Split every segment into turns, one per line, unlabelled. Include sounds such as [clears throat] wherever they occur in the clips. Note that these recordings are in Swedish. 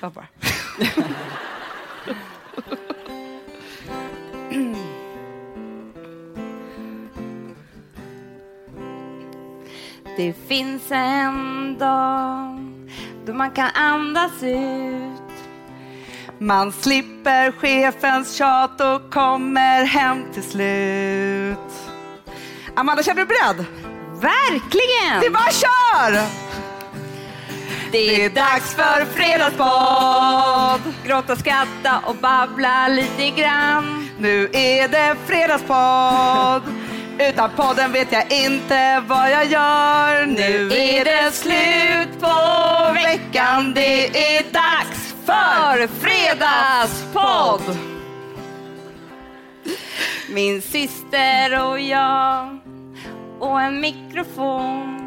Kör bara. [laughs] Det finns en dag då man kan andas ut. Man slipper chefens tjat och kommer hem till slut. Amanda, känner du beredd?
Verkligen!
Vi bara kör! Det är dags för fredagspodd.
Gråta, skratta och babbla lite grann.
Nu är det fredagspodd. Utan podden vet jag inte vad jag gör. Nu är det slut på veckan. Det är dags för fredagspodd.
Min syster och jag och en mikrofon.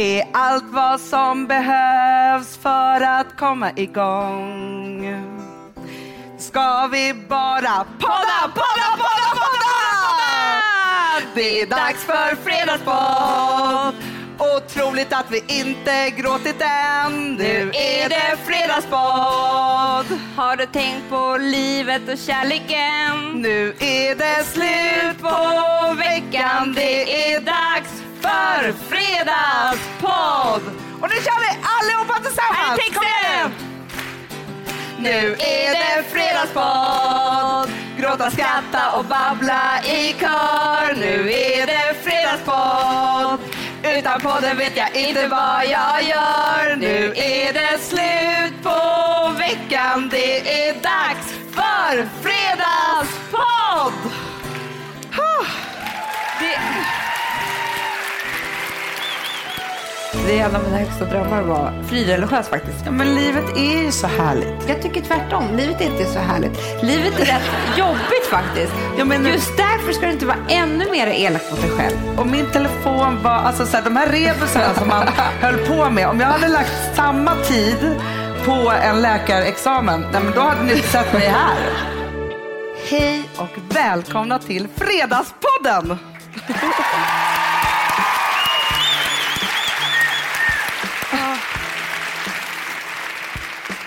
Är allt vad som behövs för att komma igång. Ska vi bara podda, podda, podda, podda! Det är dags för fredagspodd. Otroligt att vi inte gråtit än. Nu är det fredagspodd.
Har du tänkt på livet och kärleken?
Nu är det slut på veckan. Det är dags för fredagspodd. Och nu kör vi allihopa tillsammans.
Här är
nu. Nu är det fredagspodd. Gråta, skratta och babbla i kör. Nu är det fredagspodd. Utan podden vet jag inte vad jag gör. Nu är det slut på veckan. Det är dags för
Det är en av mina högsta drömmar att vara frireligiös faktiskt.
Ja, men livet är ju så härligt.
Jag tycker tvärtom. Livet är inte så härligt. Livet är rätt [laughs] jobbigt faktiskt.
Ja, men-
Just därför ska du inte vara ännu mer elak mot dig själv.
Och min telefon var, alltså så här, de här rebusarna som man [laughs] höll på med. Om jag hade lagt samma tid på en läkarexamen, nej, men då hade ni inte sett mig här. Hej och välkomna till Fredagspodden! [laughs]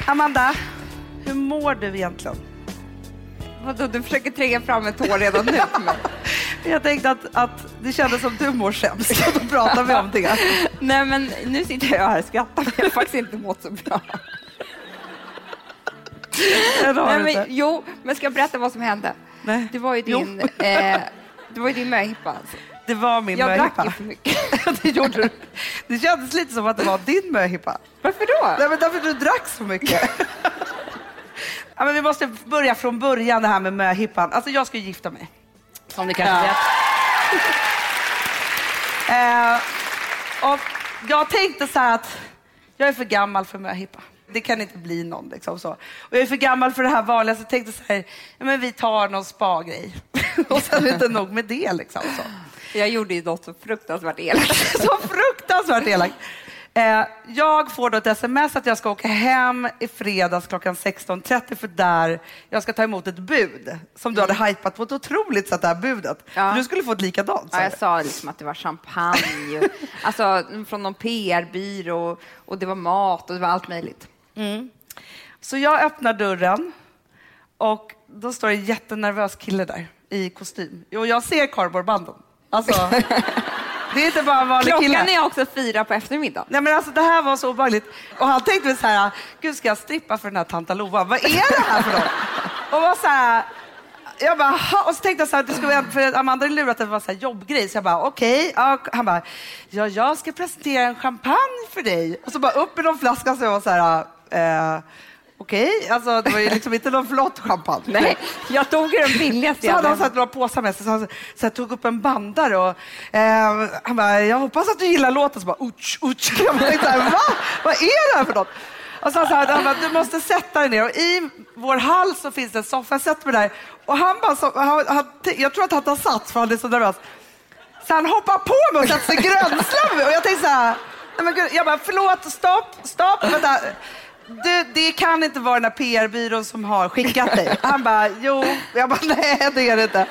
Amanda, hur mår du egentligen?
Vadå, du försöker tränga fram ett tår redan nu för? [laughs]
Jag tänkte att, att det kändes som du mår sämst, så då pratar vi om det. [laughs]
Nej, men nu sitter jag här och skrattar, men jag har faktiskt inte mått så bra. [laughs]
Det har
Nej,
du
men,
inte.
jo, men ska jag berätta vad som hände?
Nej.
Det var ju
Jo.
din, eh, det var ju din möhippa.
Det var min
Jag
möhippa.
drack ju för mycket. [laughs]
det gjorde du. Det kändes lite som att det var din möhippa.
Varför då?
Nej, men därför du drack så mycket. [laughs] ja, men vi måste börja från början det här med möhippan. Alltså jag ska gifta mig. Som ni kanske vet. [laughs] Eh, och jag tänkte så här att jag är för gammal för möhippa. Det kan inte bli någon. Liksom så. Och jag är för gammal för det här vanliga, så jag tänkte så här, ja, men vi tar någon spa-grej. och sen inte nog med det. Liksom, så.
Jag gjorde ju något så fruktansvärt elakt. [laughs]
så fruktansvärt elakt. Eh, jag får då ett sms att jag ska åka hem i fredags klockan 16.30 för där jag ska ta emot ett bud som du hade hypat på ett otroligt sätt, det här budet.
Ja.
Du skulle få ett likadant.
Ja, jag sa liksom att det var champagne, [laughs] alltså från någon PR-byrå och det var mat och det var allt möjligt.
Så jag öppnar dörren och då står en jättenervös kille där i kostym. Och jag ser cardboardbanden. Alltså, det är inte bara en vanlig kille.
Klockan är också fyra på eftermiddagen.
Nej, men alltså, det här var så obehagligt. Och han tänkte väl så här, gud ska jag strippa för den här tanta Lova? Vad är det här för något? Och var så här, jag bara, "Ha?" och så tänkte jag så här, det skulle för Amanda hade lurat att det var så här jobbgrej, så jag bara, okej. Ja, han bara, ja, jag ska presentera en champagne för dig. Och så bara upp i någon flaska, så jag var så här, eh, okej. Alltså, det var ju liksom inte någon flott champagne.
Nej, jag tog ju den billigaste
Så
jag
hade han några påsar med sig, så han så här, tog upp en bandare och eh, han bara, jag hoppas att du gillar låten. Så bara, uch, uch. [laughs] Jag bara, så här, Va? Vad är det här för något? Och så han, så här, han bara, du måste sätta dig ner och i vår hall så finns det en soffa, jag sätter mig där. Och han bara, så, han, han, jag tror att han tar sats för han är så nervös. Så han hoppar på mig och sätter sig grönslam och jag tänkte så här, nej men gud, jag bara, förlåt, stopp, stopp, vänta. Du, det kan inte vara den här PR-byrån som har skickat dig. Han bara, jo. Jag bara, nej det är det inte.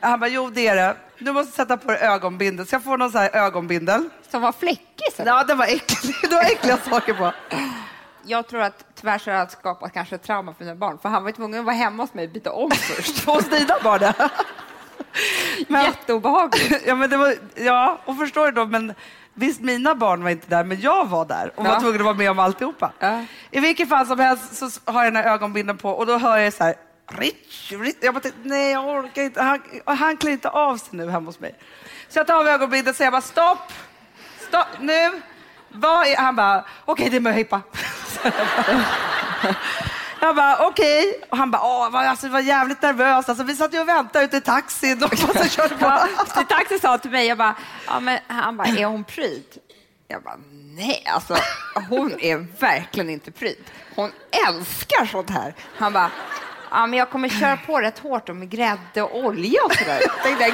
Han bara, jo det är det. Du måste sätta på dig ögonbindel. Så jag får någon så här ögonbindel.
Som var fläckig. Så.
Ja, det var äckligt. [laughs] Det var äckliga saker på.
jag tror att tyvärr så har jag skapat kanske trauma för mina barn, för han var tvungen att vara hemma hos mig och byta om först. [laughs]
Hos dina barn? [laughs]
Men... Jätteobehagligt.
ja, men det var, ja, och förstår du då, men visst mina barn var inte där, men jag var där och ja. var tvungen att vara med om alltihopa. Ja. I vilket fall som helst så har jag den här ögonbindeln på och då hör jag så här, Rich, Rich. Jag bara tänkte, nej jag orkar inte, han, han klär inte av sig nu hemma hos mig. Så jag tar av ögonbindeln och säger bara stopp, stopp nu. Vad är, han bara, okej okay, det är möhippa. [laughs] Jag bara okej. Okay. Och han bara, åh, var, alltså, var jävligt nervös. Alltså, vi satt ju och väntade ute i taxin. Och så körde på.
ja, taxi sa till mig, jag bara, ja, men, han bara, är hon pryd? Jag bara, nej, alltså hon är verkligen inte pryd. Hon älskar sånt här. Han bara, Ja, men jag kommer köra på rätt hårt med grädde och olja och sådär. [laughs]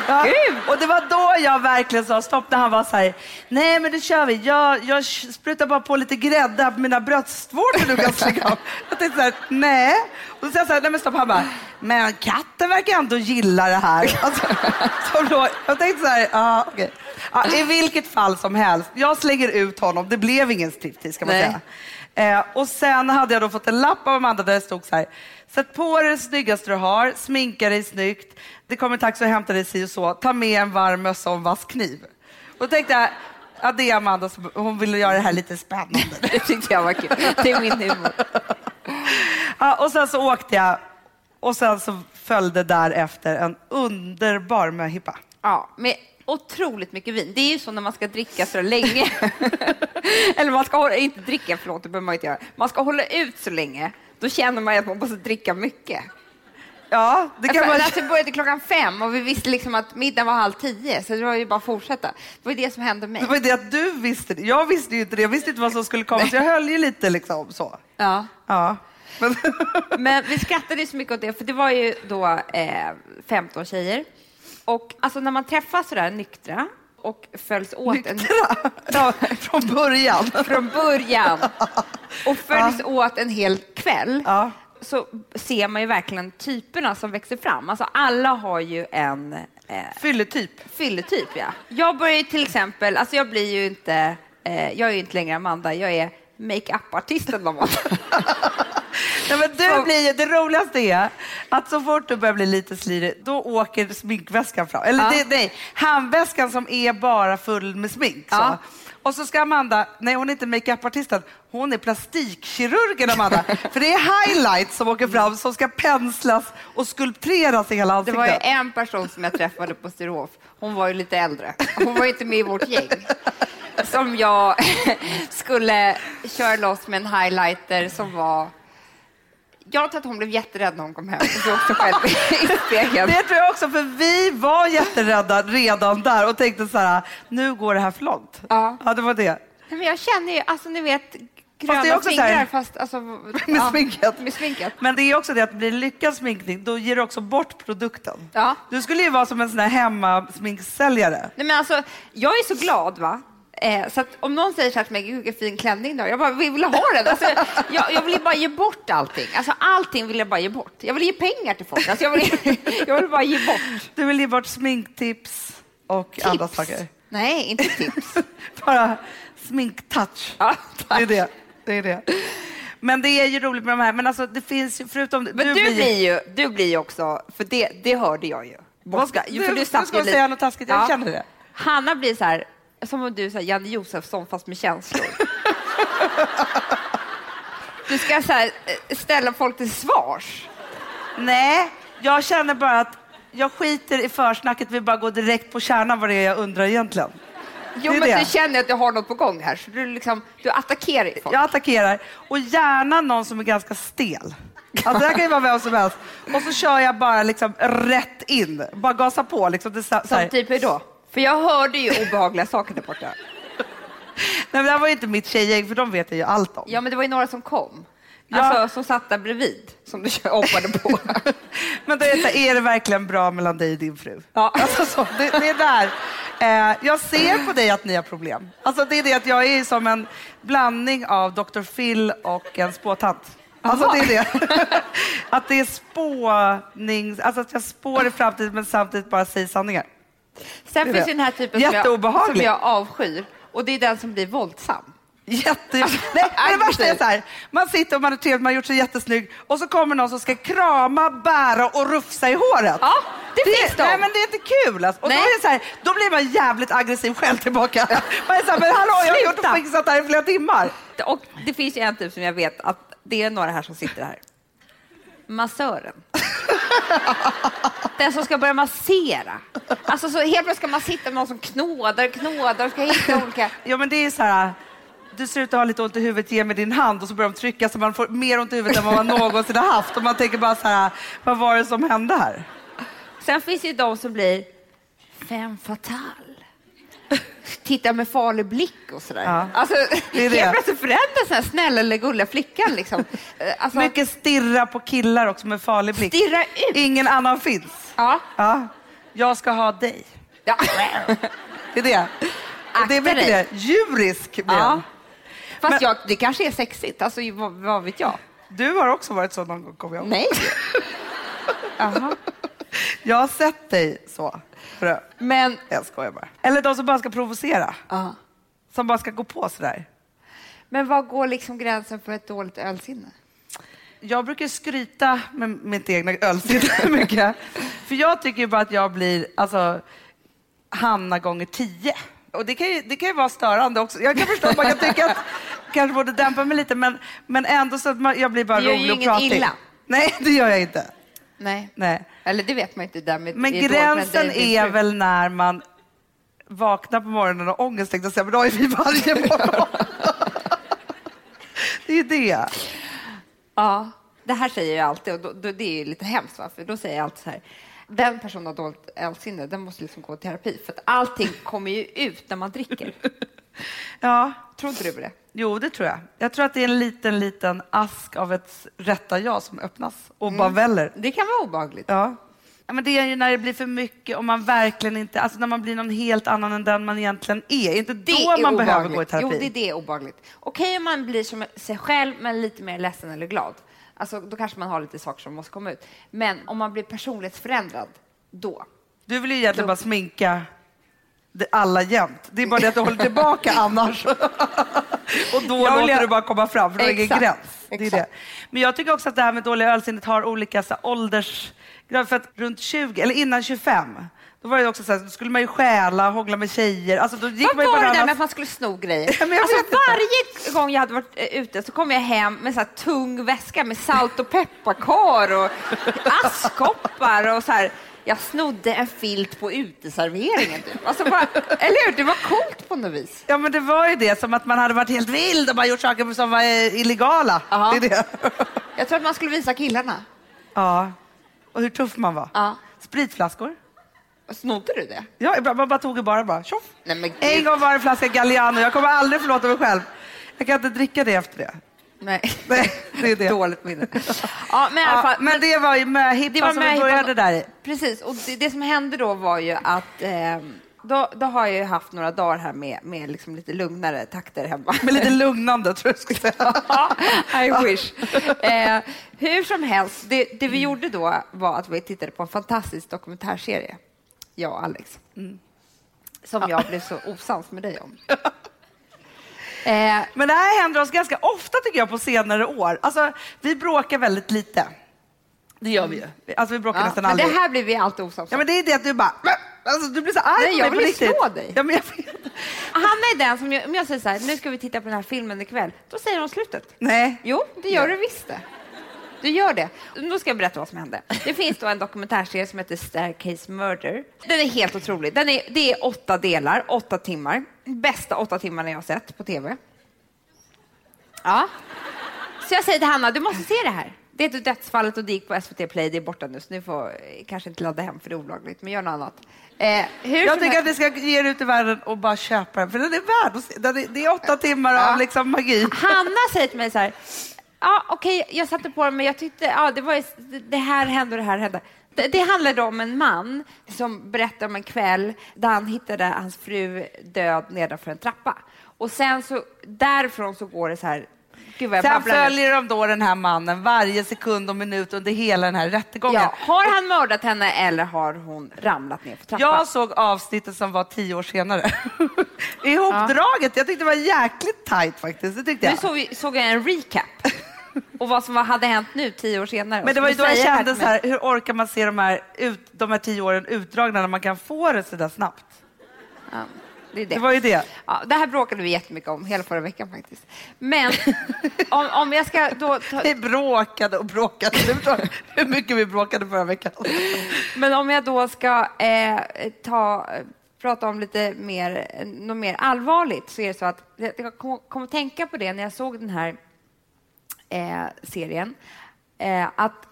Ja, och det var då jag verkligen sa stopp när han var så här, nej men det kör vi. Jag, jag sprutar bara på lite grädde på mina bröstvårtor du kan slänga [laughs] av. Jag tänkte så här, nej. Och så sa jag så här, nej men stopp. Han bara, men katten verkar ändå gilla det här. [laughs] Alltså, då, jag tänkte så här, ah, okay. ja, i vilket fall som helst. Jag slänger ut honom. Det blev ingen striptease kan man nej. säga. Eh, och sen hade jag då fått en lapp av Amanda där det stod så här, Sätt på dig det snyggaste du har, sminka dig snyggt. Det kommer tax att hämta dig si och så. Ta med en varm mössa och en vass kniv. Och då tänkte jag, ja, det är Amanda som hon ville göra det här lite spännande. [laughs]
det tyckte jag var kul. Det är min humor. [laughs]
Ja, och sen så åkte jag och sen så följde därefter en underbar möhippa.
Ja, med otroligt mycket vin. Det är ju så när man ska dricka så länge. [laughs] Eller man ska hålla, inte dricka, förlåt, det behöver man inte göra. Man ska hålla ut så länge då känner man att man måste dricka mycket.
Ja, det kan
alltså, man... Alltså, det började klockan fem och vi visste liksom att middagen var halv tio, så det var ju bara att fortsätta. Det var det som hände mig.
Det var det att du visste det. Jag visste ju inte det. Jag visste inte vad som skulle komma, så jag höll ju lite liksom så.
Ja.
ja.
Men, Men vi skrattade så mycket åt det, för det var ju då eh, 15 tjejer. Och alltså när man träffas sådär nyktra och följs åt...
Nyktra? En... [laughs] Ja, [laughs] från början.
från början. Och följs ja. åt en hel kväll. Ja. så ser man ju verkligen typerna som växer fram. Alltså alla har ju en...
Eh, fylletyp.
Fylletyp, ja. Jag börjar till exempel, alltså jag blir ju inte, eh, jag är ju inte längre Amanda, jag är makeup-artisten. [laughs]
Nej, men du blir, det roligaste är att så fort du börjar bli lite slirig, då åker sminkväskan fram. Eller ja. det, nej, handväskan som är bara full med smink. Ja. Och så ska Amanda, nej hon är inte makeupartisten, hon är plastikkirurgen Amanda. [laughs] För det är highlights som åker fram som ska penslas och skulpteras i hela ansiktet.
Det var ju en person som jag träffade på Sturehof, hon var ju lite äldre. Hon var inte med i vårt gäng. Som jag [laughs] skulle köra loss med en highlighter som var jag tror att hon blev jätterädd när hon kom hem och såg sig själv i spegeln. [laughs]
Det tror jag också, för vi var jätterädda redan där och tänkte så här, nu går det här för långt. Ja, ja det var det.
Men jag känner ju, alltså ni vet, gröna fast det fingrar här, fast alltså, [laughs]
med, ja, sminket.
med sminket.
Men det är också det att blir det lyckad sminkning, då ger du också bort produkten. Ja. Du skulle ju vara som en sån här hemmasminksäljare.
Nej, men alltså, jag är så glad va Eh, så om någon säger så här till mig, vilken fin klänning du har, jag bara, vill ha den. Alltså, jag, jag vill bara ge bort allting. Alltså, allting vill jag bara ge bort. Jag vill ge pengar till folk. Alltså, jag, vill, [laughs] jag vill bara ge bort.
Du vill ge bort sminktips och tips. andra saker?
Nej, inte tips. [laughs]
bara sminktouch. Ja, det är det. det är det. Men det är ju roligt med de här. Men alltså, det finns ju, förutom...
Men du, du blir, blir ju, du blir ju också, för det, det hörde jag ju.
Borska. Du, för du, du ska säga något taskigt, jag ja. känner det.
Hanna blir så här, som om du är Janne Josefsson fast med känslor. [laughs] Du ska så här, eh, ställa folk till svars.
Nej, jag känner bara att jag skiter i försnacket, vill bara gå direkt på kärnan vad det är jag undrar egentligen.
Jo, men det. du känner att du har något på gång här, så du, liksom, du attackerar folk.
Jag attackerar, och gärna någon som är ganska stel. Alltså det kan ju vara vem som helst. Och så kör jag bara liksom rätt in, bara gasa på. Liksom. Det, så,
som typ hur då? För jag hörde ju obehagliga saker där borta.
Nej, men det här var ju inte mitt tjejgäng, för de vet jag ju allt om.
Ja, men det var ju några som kom. Ja. Alltså, som satt där bredvid, som du [laughs] hoppade på. [laughs]
men det är, är det verkligen bra mellan dig och din fru? Ja. [laughs] Alltså, så, det, det är där. Eh, jag ser på dig att ni har problem. Alltså, det är det att jag är som en blandning av Dr. Phil och en spåtant. Alltså det är det. att det är spåning, alltså att jag spår i framtiden men samtidigt bara säger sanningar.
Sen finns ju den här typen som jag, som jag avskyr och det är den som blir våldsam.
Jätte... Nej, men det värsta är så här, man sitter och man är trevlig, man har gjort sig jättesnygg och så kommer någon som ska krama, bära och rufsa i håret.
Ja, det finns de.
Nej, men det är inte kul. Alltså. Och då, är det så här, då blir man jävligt aggressiv själv tillbaka. Man är så här, men hallå, jag har gjort och fixat det här i flera timmar.
Och det finns ju en typ som jag vet att det är några här som sitter här. Massören. Den som ska börja massera. Alltså så helt plötsligt ska man sitta med någon som knådar, knådar och ska hitta olika...
Ja, men det är så här, du ser ut att ha lite ont i huvudet, ge mig din hand och så börjar de trycka så man får mer ont i huvudet än vad man någonsin har haft. Och man tänker bara så här, vad var det som hände här?
Sen finns det ju de som blir fem fatal. Tittar med farlig blick och sådär.
Ja,
Alltså,
det är [laughs] det.
helt plötsligt förändras den här snälla eller gulliga flickan. Liksom. Eh, Alltså,
Mycket stirra på killar också med farlig blick.
Stirra ut.
Ingen annan finns.
Ja.
Ja. Jag ska ha dig.
ja. [laughs]
Det är det. Och det är
Akta
mycket
dig.
det. Djurisk blir
ja. Fast
Men-
jag, det kanske är sexigt. Alltså, vad, vad vet jag?
Du har också varit så någon gång, kommer jag ihåg.
Nej. [laughs] Jaha.
Jag har sett dig så. Frö.
Men...
Jag skojar bara. Eller de som bara ska provocera.
Ja.
Som bara ska gå på sådär.
Men vad går liksom gränsen för ett dåligt ölsinne?
Jag brukar skryta med mitt egna ölsinne [laughs] mycket. För jag tycker ju bara att jag blir alltså, Hanna gånger tio. Och det kan, ju, det kan ju vara störande också. Jag kan förstå att man kan tycka att [laughs] kanske borde dämpa mig lite, men, men ändå så att man, jag blir bara
Du gör ju
rolig och
inget
pratig.
illa.
Nej, det gör jag inte.
Nej.
Nej.
Eller det vet man inte. Där med,
Men gränsen
det är
är väl när man vaknar på morgonen och ångest, tänkte jag säga, men då är vi varje morgon. [laughs] det är det.
Ja, det här säger jag alltid och då, då, det är ju lite hemskt. Va? För då säger jag alltid så här. Den personen har dåligt ölsinne, den måste liksom gå i terapi. För att allting kommer ju ut när man dricker. [laughs]
Ja,
Tror inte du på det?
jo det tror jag. Jag tror att det är en liten, liten ask av ett rätta jag som öppnas och
Mm.
bara väller.
Det kan vara obehagligt.
Ja. Ja, men det är ju när det blir för mycket och man verkligen inte, alltså när man blir någon helt annan än den man egentligen är. Inte
Det
då
är
man behöver
obehagligt.
gå i terapi.
Jo, det, det är obehagligt. Okej om man blir som sig själv, men lite mer ledsen eller glad. Alltså, då kanske man har lite saker som måste komma ut. Men om man blir personlighetsförändrad, då.
Du vill ju egentligen bara sminka alla jämt. Det är bara det att du håller tillbaka [laughs] annars. och då
Jag
låter
göra-
det bara komma fram, för det är ingen gräns. Det är det. Men jag tycker också att det här med dåliga ölsinnet har olika så ålders... För att runt 20, eller innan 25, då var det också så här, då skulle man ju stjäla, hångla med tjejer. Alltså, då gick
Vad
man
var det där med att man skulle sno grejer?
Ja, jag
alltså, varje gång jag hade varit eh, ute så kom jag hem med så här tung väska med salt och pepparkar och [laughs] askkoppar och så här. Jag snodde en filt på uteserveringen. Typ. Alltså bara, eller hur? Det var coolt på något vis.
Ja, men det var ju det, som att man hade varit helt vild och bara gjort saker som var eh, illegala.
Jaha.
Det är det. [laughs]
Jag tror att man skulle visa killarna.
ja. Och hur tuff man var.
Ja.
Spritflaskor.
Snodde du det?
Ja, man bara tog det bara, bara tjoff.
Nej, men
En gång var det en flaska Galliano. Jag kommer aldrig förlåta mig själv. Jag kan inte dricka det efter det.
Nej. [laughs]
Nej, det är det.
Dåligt minne. Ja, men i alla
Ja,
fall.
men det var ju möhippan som vi började där i.
Precis, och det, det som hände då var ju att eh, då, då har jag ju haft några dagar här med, med liksom lite lugnare takter hemma.
Men lite lugnande tror jag skulle säga. [laughs]
I wish. Eh, hur som helst, det, det vi gjorde då var att vi tittade på en fantastisk dokumentärserie, jag och Alex, som jag blev så osams med dig om. [laughs] Eh,
Men det här händer oss ganska ofta tycker jag på senare år. Alltså, vi bråkar väldigt lite. Det gör vi ju. Alltså, vi bråkar
ja,
nästan
men
aldrig.
det här blir vi alltid osams
Ja, men det är det att du bara... Alltså, du blir så arg
Nej, jag vill
på
ju slå dig.
Ja, men jag vet.
Hanna är den som, jag, om jag säger så här, nu ska vi titta på den här filmen ikväll, då säger hon slutet.
Nej.
Jo, det gör du visst det. Du gör det. Nu ska jag berätta vad som hände. Det finns då en dokumentärserie som heter Staircase Murder. Den är helt otrolig. Den är, det är åtta delar, åtta timmar. Bästa åtta timmarna jag har sett på tv. Ja. Så jag säger till Hanna, du måste se det här. Det heter Dödsfallet och det gick på SVT Play, det är borta nu så ni får eh, kanske inte ladda hem för det är olagligt, men gör något annat. Eh,
Jag tycker att vi ska ge er ut i världen och bara köpa den, för den är värd. Den är, Det är åtta timmar
Ja.
av liksom magi.
Hanna säger till mig så här, ja okej, jag satte på den men jag tyckte, ja det var det här hände och det här hände. Det, det handlade om en man som berättar om en kväll där han hittade hans fru död nedanför en trappa. Och sen så, därifrån så går det så här,
Sen
nu.
följer de då den här mannen varje sekund och minut under hela den här rättegången.
Ja, har han mördat henne eller har hon ramlat ner för trappan?
Jag såg avsnittet som var tio år senare. [laughs] ihopdraget. Jag tyckte det var jäkligt tajt faktiskt. Det tyckte
Nu
jag.
såg, vi, såg jag en recap och vad som hade hänt nu tio år senare.
Men det var ju då jag kände så här, hur orkar man se de här, ut, de här tio åren utdragna när man kan få det så där snabbt?
Ja, det, det.
Det var ju det.
Ja, det här bråkade vi jättemycket om hela förra veckan faktiskt. Men [laughs] om, om jag ska då ta,
Vi bråkade och bråkade. Hur mycket vi bråkade förra veckan.
Men om jag då ska eh, ta, prata om lite mer, något mer allvarligt så är det så att jag jag kom, kom att tänka på det när jag såg den här eh, serien. Eh, att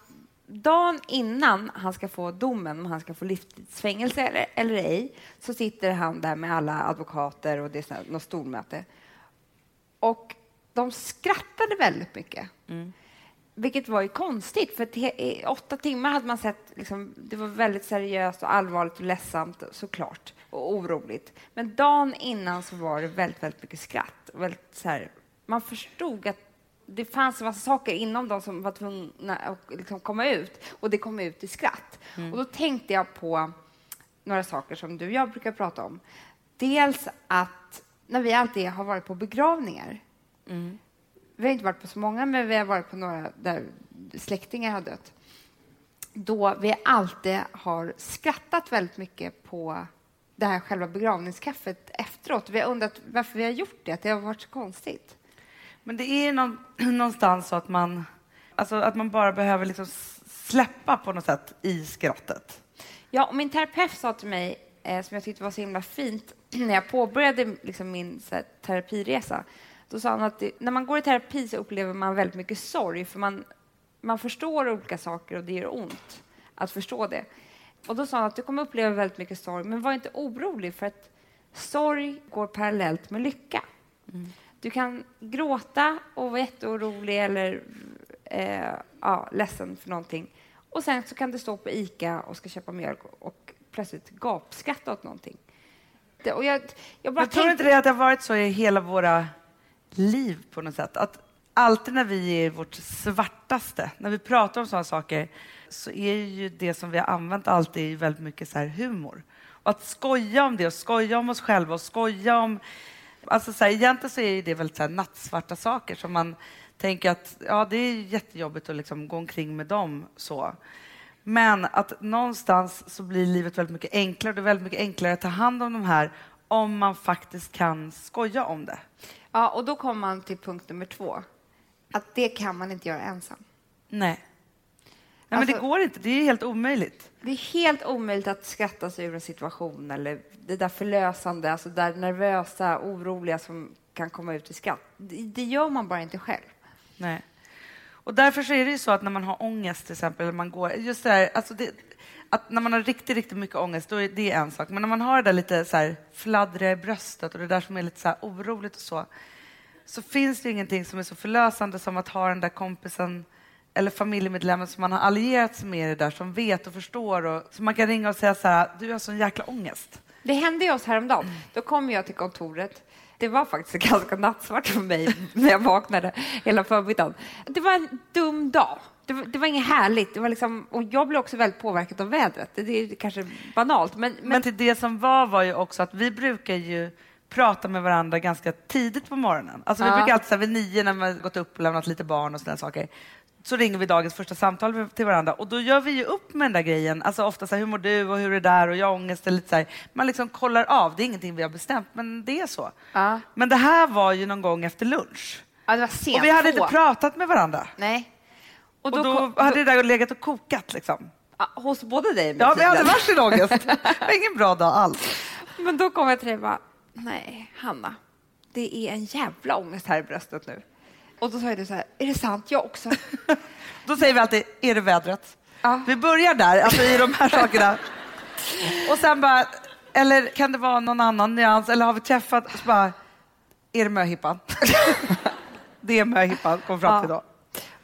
dagen innan han ska få domen, om han ska få livstidsfängelse eller, eller ej, så sitter han där med alla advokater och det är något stormöte. Och de skrattade väldigt mycket. Vilket var ju konstigt, för i åtta timmar hade man sett... Liksom, det var väldigt seriöst och allvarligt och ledsamt såklart, och oroligt. Men dagen innan så var det väldigt, väldigt mycket skratt. Väldigt, så här, man förstod att det fanns en massa saker inom dem som var tvungna att liksom komma ut, och det kom ut i skratt. Och då tänkte jag på några saker som du och jag brukar prata om. Dels att när vi alltid har varit på begravningar vi har inte varit på så många, men vi har varit på några där släktingar har dött. Då vi alltid har skrattat väldigt mycket på det här själva begravningskaffet efteråt. Vi har undrat varför vi har gjort det, att det har varit så konstigt.
Men det är någon, [clears throat] någonstans så att man, alltså att man bara behöver liksom släppa på något sätt i skrattet.
Ja, och min terapeut sa till mig, eh, som jag tyckte var så himla fint, [clears throat] när jag påbörjade liksom, min här, terapiresa, då sa han att det, när man går i terapi så upplever man väldigt mycket sorg, för man, man förstår olika saker och det gör ont att förstå det. Och då sa han att du kommer uppleva väldigt mycket sorg, men var inte orolig, för att sorg går parallellt med lycka. Du kan gråta och vara jätteorolig eller eh, ja, ledsen för någonting. Och sen så kan du stå på ICA och ska köpa mjölk och plötsligt gapskratta åt någonting. Det, och jag, jag bara
Jag tror inte det att det har varit så i hela våra liv på något sätt. Att alltid när vi är vårt svartaste, när vi pratar om sådana saker, så är ju det som vi har använt alltid väldigt mycket så här humor. Och att skoja om det och skoja om oss själva och skoja om... Alltså så här, egentligen så är det väldigt så här nattsvarta saker som man tänker att ja, det är jättejobbigt att liksom gå omkring med dem så. Men att någonstans så blir livet väldigt mycket enklare. Det är väldigt mycket enklare att ta hand om de här om man faktiskt kan skoja om det.
Ja, och då kommer man till punkt nummer två. Att det kan man inte göra ensam.
Nej. Nej, men
Alltså-
det går inte. Det är helt omöjligt.
Det är helt omöjligt att skratta sig ur en situation eller det där förlösande, alltså det där nervösa, oroliga som kan komma ut i skratt. Det, det gör man bara inte själv.
Nej. Och därför så är det ju så att när man har ångest till exempel, eller man går, just det där, alltså det, att när man har riktigt, riktigt mycket ångest, då är det en sak. Men när man har det där lite så här fladdriga i bröstet och det där som är lite så här oroligt och så, så finns det ingenting som är så förlösande som att ha den där kompisen eller familjemedlemmen som man har allierat sig med i det där, som vet och förstår och som man kan ringa och säga så här, du har sån jäkla ångest.
Det hände ju oss häromdagen. Då kom jag till kontoret. Det var faktiskt [laughs] ganska nattsvart för mig när jag vaknade hela förmiddagen. Det var en dum dag. Det var, det var inget härligt. Det var liksom, och jag blev också väldigt påverkad av vädret. Det, det är kanske banalt, men, men
Men till det som var var ju också att vi brukar ju prata med varandra ganska tidigt på morgonen. Alltså vi
Ja.
brukar alltid så här, vid nio när man gått upp och lämnat lite barn och sådana saker. Så ringer vi dagens första samtal till varandra och då gör vi ju upp med den där grejen. Alltså ofta så här, hur mår du och hur är det där och jag har ångest eller lite så här. Man liksom kollar av. Det är ingenting vi har bestämt, men det är så.
Ja.
Men det här var ju någon gång efter lunch.
ja, det var sent.
Och vi hade inte pratat med varandra.
Nej.
Och då,
kom-
hade det där legat och kokat liksom.
Ja, hos både dig och
Ja, vi hade varsin ångest. [laughs] Det var ingen bra dag alls.
Men då kom jag till dig och bara, nej, Hanna, det är en jävla ångest här i bröstet nu. Och då jag det så här, är det sant? Jag också. [laughs]
Då säger vi alltid, är det vädret?
Ja.
Vi börjar där, alltså i de här sakerna. [laughs] Och sen bara, eller kan det vara någon annan nyans? Eller har vi träffat, så bara, är det möhippan? [laughs] det är möhippan, kom fram till då.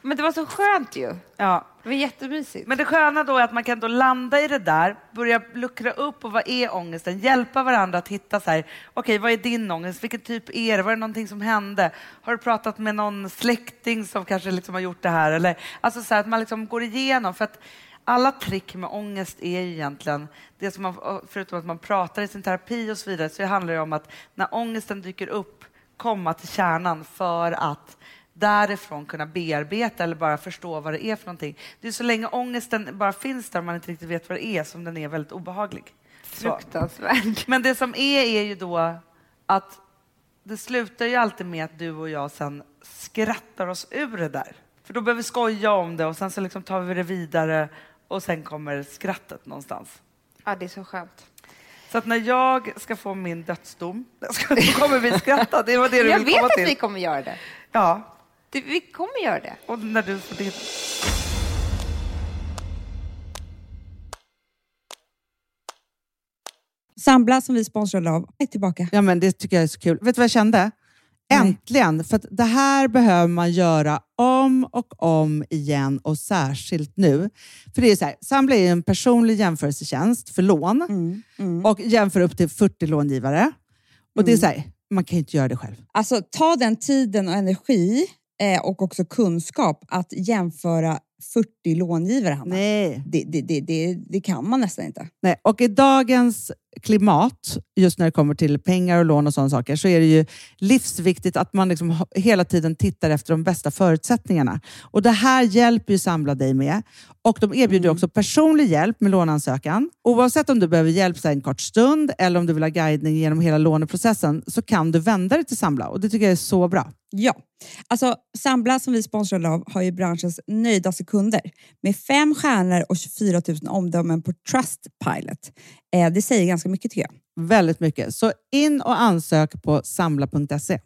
Men det var så skönt ju.
Ja.
Det var jättemysigt.
Men det sköna då är att man kan då landa i det där, börja luckra upp och vad är ångesten? Hjälpa varandra att hitta så här, okej vad är din ångest? Vilken typ är det? Var det någonting som hände? Har du pratat med någon släkting som kanske liksom har gjort det här? Eller, alltså så här, att man liksom går igenom, för att alla trick med ångest är ju egentligen, det som man, förutom att man pratar i sin terapi och så vidare, så handlar det om att när ångesten dyker upp, komma till kärnan för att därifrån kunna bearbeta eller bara förstå vad det är för någonting. Det är så länge ångesten bara finns där man inte riktigt vet vad det är som den är väldigt obehaglig.
Fruktansvärt.
Men det som är, är ju då att det slutar ju alltid med att du och jag sen skrattar oss ur det där. För då behöver vi skoja om det och sen så liksom tar vi det vidare och sen kommer skrattet någonstans.
Ja, det är så skönt.
Så att när jag ska få min dödsdom, [laughs] då kommer vi skratta. Det var det du
Jag
vill
vet
komma
att
till.
vi kommer göra det.
Ja,
det. Vi kommer göra det.
och när du får din.
Sambla som vi sponsrade av är tillbaka.
Ja, men det tycker jag är så kul. Vet du vad jag kände? Äntligen! För att det här behöver man göra om och om igen och särskilt nu. För det är så här, Sambla är en personlig jämförelsetjänst för lån
Mm, mm.
och jämför upp till 40 långivare. Och det är så här, man kan ju inte göra det själv.
Alltså ta den tiden och energi och också kunskap att jämföra 40 långivare, Hanna.
Nej.
Det, det, det, det, kan man nästan inte.
Nej. Och i dagens klimat, just när det kommer till pengar och lån och sådana saker, så är det ju livsviktigt att man liksom hela tiden tittar efter de bästa förutsättningarna. Och Det här hjälper ju Sambla dig med. Och De erbjuder också personlig hjälp med låneansökan. Oavsett om du behöver hjälp så en kort stund eller om du vill ha guidning genom hela låneprocessen så kan du vända dig till Sambla och det tycker jag är så bra.
Ja, alltså Sambla som vi sponsrade av har ju branschens nöjdaste kunder med fem stjärnor och 24 000 omdömen på Trustpilot. Eh, det säger ganska mycket tycker jag.
Väldigt mycket. Så in och ansök på sambla.se.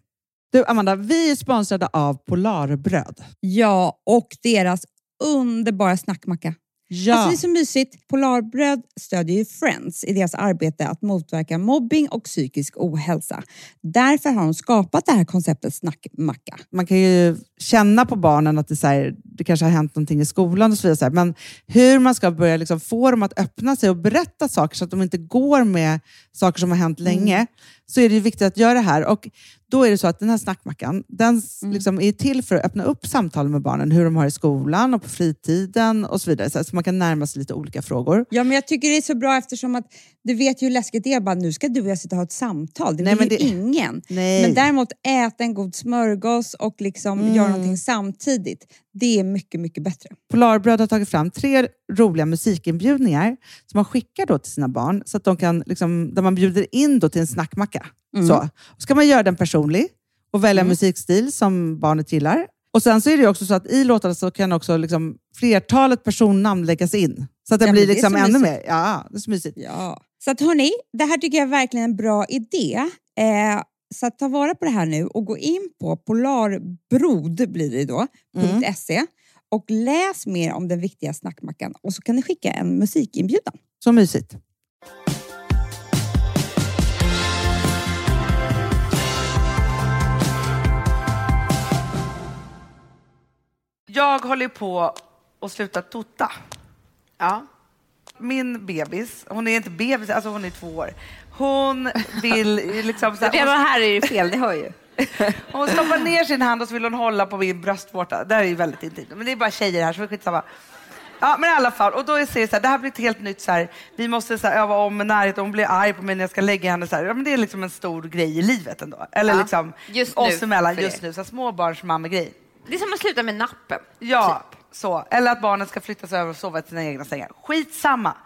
Du Amanda, vi är sponsrade av Polarbröd.
Ja, och deras underbara snackmacka.
Ja.
Alltså det är så mysigt. Polarbröd stödjer ju Friends i deras arbete att motverka mobbing och psykisk ohälsa. Därför har de skapat det här konceptet snackmacka.
man kan ju känna på barnen att det, så här, det kanske har hänt någonting i skolan och så vidare. Så här. Men hur man ska börja liksom få dem att öppna sig och berätta saker så att de inte går med saker som har hänt länge, så är det viktigt att göra det här. Och då är det så att den här snackmackan, den s- liksom är till för att öppna upp samtal med barnen, hur de har i skolan och på fritiden och så vidare. Så, här, så man kan närma sig lite olika frågor.
Ja, men jag tycker det är så bra eftersom att du vet ju hur läskigt det är. Bara, nu ska du och jag sitta och ha ett samtal. Det
Nej,
vill ju
det-
ingen.
Nej.
Men däremot äta en god smörgås och liksom
Mm.
göra någonting samtidigt. Det är mycket, mycket bättre.
Polarbröd har tagit fram tre roliga musikinbjudningar som man skickar då till sina barn, så att de kan, liksom, där man bjuder in då till en snackmacka.
Mm.
Så. Så kan man göra den personlig och välja musikstil som barnet gillar. Och Sen så är det också så att i låtarna så kan också liksom flertalet personnamn läggas in. Så att det
Ja,
blir liksom ännu
mysigt.
mer. Ja, det är så mysigt.
Ja. Så att hörni, det här tycker jag är verkligen en bra idé. Eh, så att ta vara på det här nu och gå in på polarbrod blir det då,
Mm.
.se och läs mer om den viktiga snackmackan och så kan ni skicka en musikinbjudan.
Så mysigt.
Jag håller på att sluta tota.
Ja.
Min bebis, hon är inte bebis, alltså hon är två år. Hon vill liksom... Så här,
Redan här är det fel, det hör ju. [laughs]
Hon stoppar ner sin hand och så vill hon hålla på min bröstvårta. Det här är ju väldigt intimt. Men det är bara tjejer här så det är skitsamma. Ja, men i alla fall. Och då är det så här, det här blir ett helt nytt så här, vi måste så här, öva om med närhet. Hon blir arg på mig när jag ska lägga henne så här. Ja, men det är liksom en stor grej i livet ändå. Eller
Ja,
liksom
just nu
oss emellan
för
just nu. Så här, småbarnsmammegrej.
Det är som att sluta med nappen.
Ja,
Typ.
Så. Eller att barnen ska flyttas över och sova i sina egna sängar. Skitsamma.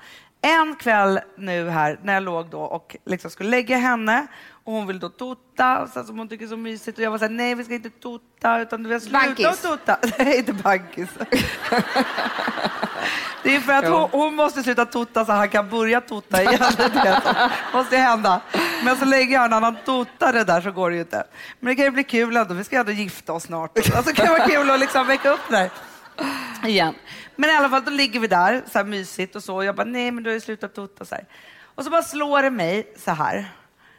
En kväll nu här när jag låg då och liksom skulle lägga henne och hon vill då tota, så som hon tycker är så mysigt och jag var såhär, nej vi ska inte tota utan du vill sluta att tota. [laughs] Nej, inte bankis. [laughs] Det är för att hon, hon måste sluta tota så han kan börja tota igen. [laughs] Det måste hända. Men så länge en annan totare där så går det ju inte. Men det kan ju bli kul ändå. Vi ska ändå gifta oss snart. Alltså, det kan vara kul att liksom väcka upp det där igen. Men i alla fall, då ligger vi där, så här mysigt och så. Och jag bara, nej men du har ju slutat tota. Så här. Och så bara slår det mig så här.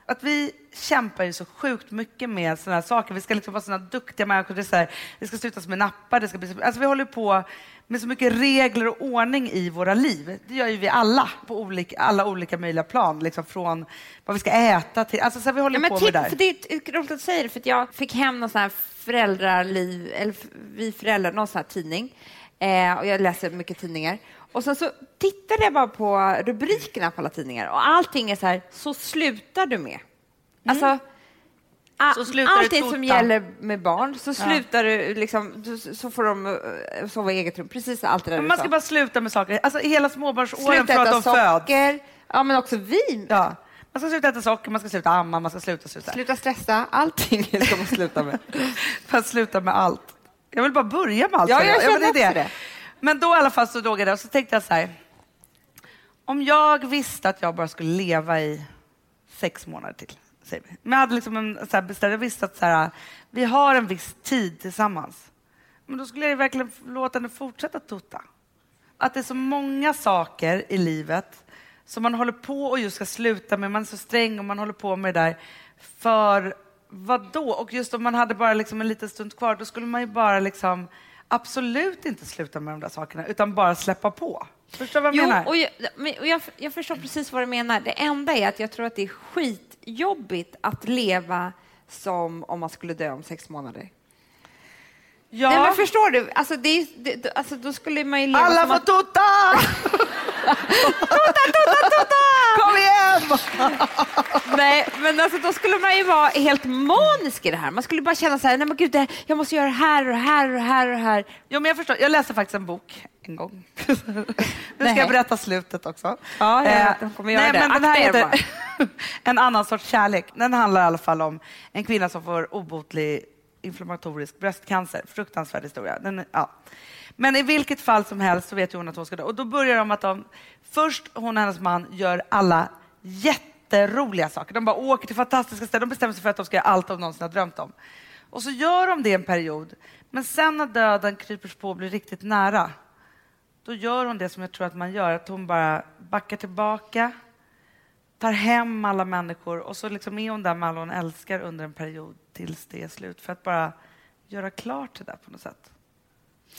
Att vi kämpar ju så sjukt mycket med sådana här saker. Vi ska liksom vara sådana duktiga människor. Det, är så här, det ska slutas med nappar. Det ska bli, så- alltså vi håller på med så mycket regler och ordning i våra liv. Det gör ju vi alla på olika, alla olika möjliga plan. Liksom från vad vi ska äta till... Alltså så här, vi håller
Ja, men
på med
tipp,
det där.
för det är roligt att säger det, för jag fick hem någon sån här föräldraliv, eller vi föräldrar, någon sån här tidning.
Eh, och jag läser mycket tidningar. Och sen så tittade jag bara på rubrikerna på alla tidningar och allting är så här, så slutar du med. Alltså,
Mm. Så slutar du
allting som
tota.
gäller med barn, så slutar du liksom, så, får de eh, sova i eget rum. Precis allt det där
Men man ska bara sluta med saker. Alltså hela småbarnsåren från att de föds.
socker. Ja, men också vin.
Ja. Man ska sluta äta socker, man ska sluta amma, man ska sluta sluta.
Sluta stressa. Allting [laughs] ska man sluta med.
För att sluta med allt. Jag vill bara börja med allt.
Ja, jag känner
det är
det.
Men då i alla fall så låg jag där och så tänkte jag så här. Om jag visste att jag bara skulle leva i sex månader till. Säger vi. Men jag hade liksom en, så här bestämd, jag visste att så här, vi har en viss tid tillsammans. Men då skulle jag verkligen låta henne fortsätta tota. Att det är så många saker i livet som man håller på och just ska sluta med. Man är så sträng och man håller på med det där. För vad då? Och just om man hade bara liksom en liten stund kvar, då skulle man ju bara liksom absolut inte sluta med de där sakerna, utan bara släppa på. Förstår vad jag
Jo,
menar?
och, jag, och jag, jag förstår precis vad du menar. Det enda är att jag tror att det är skitjobbigt att leva som om man skulle dö om sex månader.
ja,
Nej, men förstår du? Alltså, det, det, alltså, då skulle man ju leva
alla
som [laughs]
får
att...
tota! Kom igen!
Nej, men alltså, då skulle man ju vara helt manisk i det här. Man skulle bara känna så här, nej men gud, jag måste göra det här och här och här och här.
Jo, men jag förstår. Jag läste faktiskt en bok en gång. nu ska jag berätta slutet också.
Ja, jag
Eh,
vet, de kommer göra
nej,
det.
Men den här
er
heter [laughs] En annan sorts kärlek. Den handlar i alla fall om en kvinna som får obotlig inflammatorisk bröstcancer. Fruktansvärd historia. Den, ja. Men i vilket fall som helst så vet ju hon att hon ska dö. Och då börjar de att de, först hon och hennes man gör alla jätteroliga saker. De bara åker till fantastiska ställen. De bestämmer sig för att de ska göra allt de någonsin har drömt om. Och så gör de det en period. Men sen när döden kryper på och blir riktigt nära, då gör hon det som jag tror att man gör, att hon bara backar tillbaka, tar hem alla människor och så liksom är hon där med alla hon älskar under en period tills det är slut, för att bara göra klart det där på något sätt.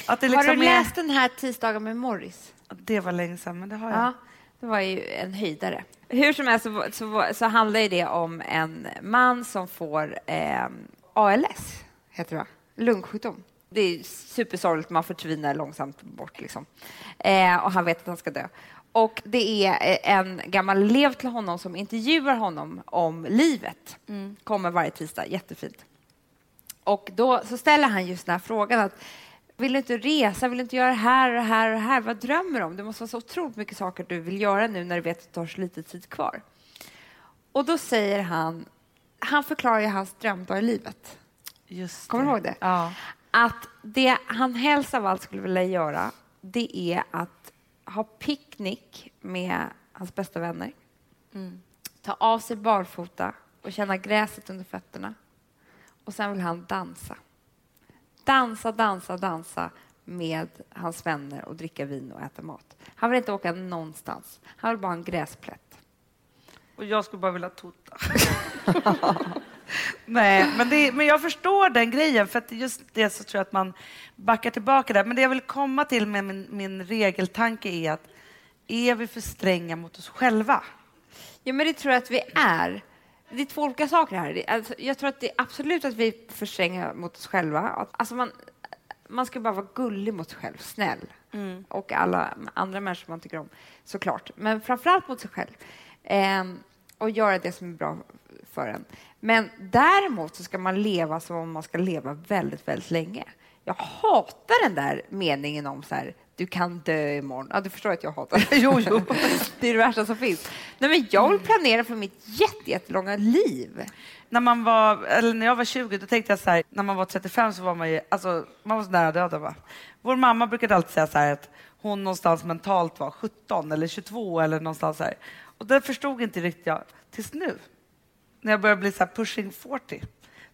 Att det
Har
liksom
du
är-
läst den här Tisdagar med Morris?
Det var länge sedan, men det har jag.
Ja, det var ju en höjdare. Hur som helst så, så, så handlar det om en man som får eh, ALS, heter det va? Lungsjukdom. Det är supersorgligt, man förtvinar långsamt bort. Liksom. Eh, och han vet att han ska dö. Och det är eh, en gammal elev till honom som intervjuar honom om livet. Kommer varje tisdag, jättefint. Och då så ställer han just den här frågan att vill du inte resa, vill du inte göra det här och det här och det här? Vad drömmer du om? Det måste vara så otroligt mycket saker du vill göra nu när du vet att du har så lite tid kvar. Och då säger han, han förklarar ju hans drömdag i livet.
Just
Kommer du ihåg det?
Ja.
Att det han helst av allt skulle vilja göra, det är att ha picknick med hans bästa vänner. Ta av sig barfota och känna gräset under fötterna. Och sen vill han dansa. Dansa, dansa, dansa med hans vänner och dricka vin och äta mat. Han vill inte åka någonstans. Han vill bara ha en gräsplätt.
Och jag skulle bara vilja tota. [laughs] Nej, men, det, men jag förstår den grejen, för att just det så tror jag att man backar tillbaka där. Men det jag vill komma till med min, min regeltanke är att är vi för stränga mot oss själva?
Ja, men det tror jag att vi är. Det är två olika saker här. Alltså, jag tror att det är absolut att vi är för stränga mot oss själva. Alltså man, man ska bara vara gullig mot sig själv, snäll. Och alla andra människor man tycker om, såklart. Men framförallt mot sig själv. Ehm, och göra det som är bra för en. Men däremot så ska man leva som om man ska leva väldigt, väldigt länge. Jag hatar den där meningen om så här, du kan dö imorgon. Ja, du förstår att jag hatar [laughs] det.
Jo, jo.
Det är det värsta som finns. Nej, men jag vill planera för mitt jätte, jättelånga liv.
När, man var, eller när jag var 20 då tänkte jag så här, när man var 35 så var man ju alltså, man var så nära döden. Va? Vår mamma brukade alltid säga så här att hon någonstans mentalt var 17 eller 22 eller någonstans så här. Och det förstod inte riktigt jag tills nu. När jag började bli så här pushing 40.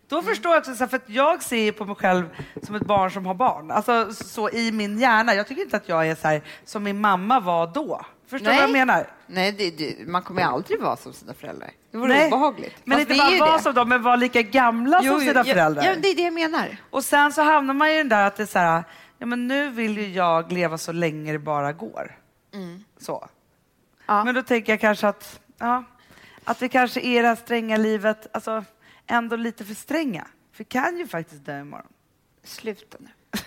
Då förstår jag också, så här, för att jag ser på mig själv som ett barn som har barn. Alltså så i min hjärna. Jag tycker inte att jag är så här som min mamma var då. Förstår du vad jag menar?
Nej, det, det, man kommer ju aldrig vara som sina föräldrar. Det vore
Nej,
obehagligt.
Men
Fast
inte bara vara
det.
som dem, men vara lika gamla som sina föräldrar.
Ja, det är det jag menar.
Och sen så hamnar man ju i den där att det är så här, ja men nu vill ju jag leva så länge det bara går. Så.
Ja.
Men då tänker jag kanske att, ja, att vi kanske är det här stränga livet, alltså ändå lite för stränga. För vi kan ju faktiskt dö imorgon.
Sluta nu. [laughs]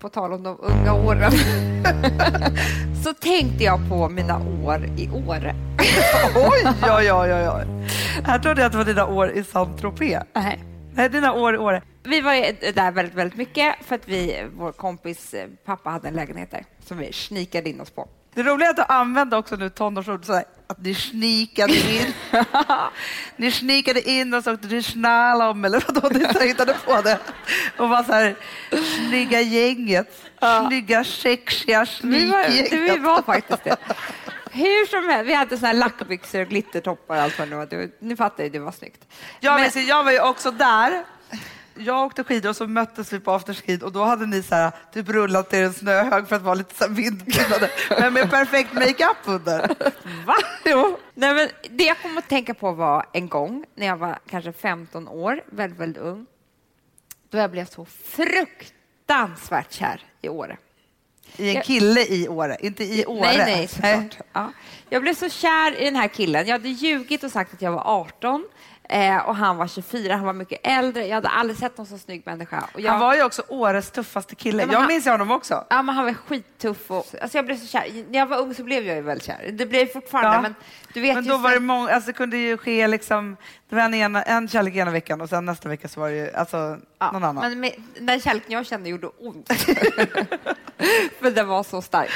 På tal om de unga åren [laughs] så tänkte jag på mina år i år. [laughs]
oj, oj, oj, oj. Här trodde jag att det var dina år i Saint-Tropez.
Nej.
Nej, dina år i Åre.
Vi var där väldigt, väldigt mycket för att vi, vår kompis eh, pappa hade en lägenhet där som vi snikade in oss på.
Det roliga är att du använde också nu tonårsord sådär, att ni snikade in. [laughs] ni snikade in och så åkte till slalom eller vadå, ni så hittade på det. Och var så här, snygga gänget, snygga sexiga
Vi var,
snikgänget.
det, vi var faktiskt det. Hur som helst, vi hade såna här lackbyxor och glittertoppar och allt vad det var. Ni fattar ju, det var snyggt.
Jag,
Men-
minns, jag var ju också där. Jag åkte skidor och så möttes vi på afterskid och då hade ni så här, typ rullat er en snöhög för att vara lite så här vindblindade, men med perfekt makeup under. [laughs]
Va?
Jo.
Nej, men det jag kom att tänka på var en gång när jag var kanske 15 år, väldigt, väldigt ung, då jag blev så fruktansvärt kär i Åre.
I en kille i Åre, inte i Åre.
Nej, nej, såklart. Ja. Jag blev så kär i den här killen. Jag hade ljugit och sagt att jag var 18 eh, och han var 24. Han var mycket äldre. Jag hade aldrig sett någon så snygg människa. Jag,
Han var ju också Åres tuffaste kille.
Ja,
jag
han-
minns honom också.
Ja, men han var skittuff. Och, alltså jag blev så kär. När jag var ung så blev jag ju väldigt kär. Det blev jag fortfarande,
Ja.
men du vet
Men då var det många, alltså det kunde ju ske liksom, det var en, ena, en kärlek ena veckan och sen nästa vecka så var det ju alltså,
Ja,
någon annan.
Men med, den kärleken jag kände gjorde ont. [laughs] För den var så stark.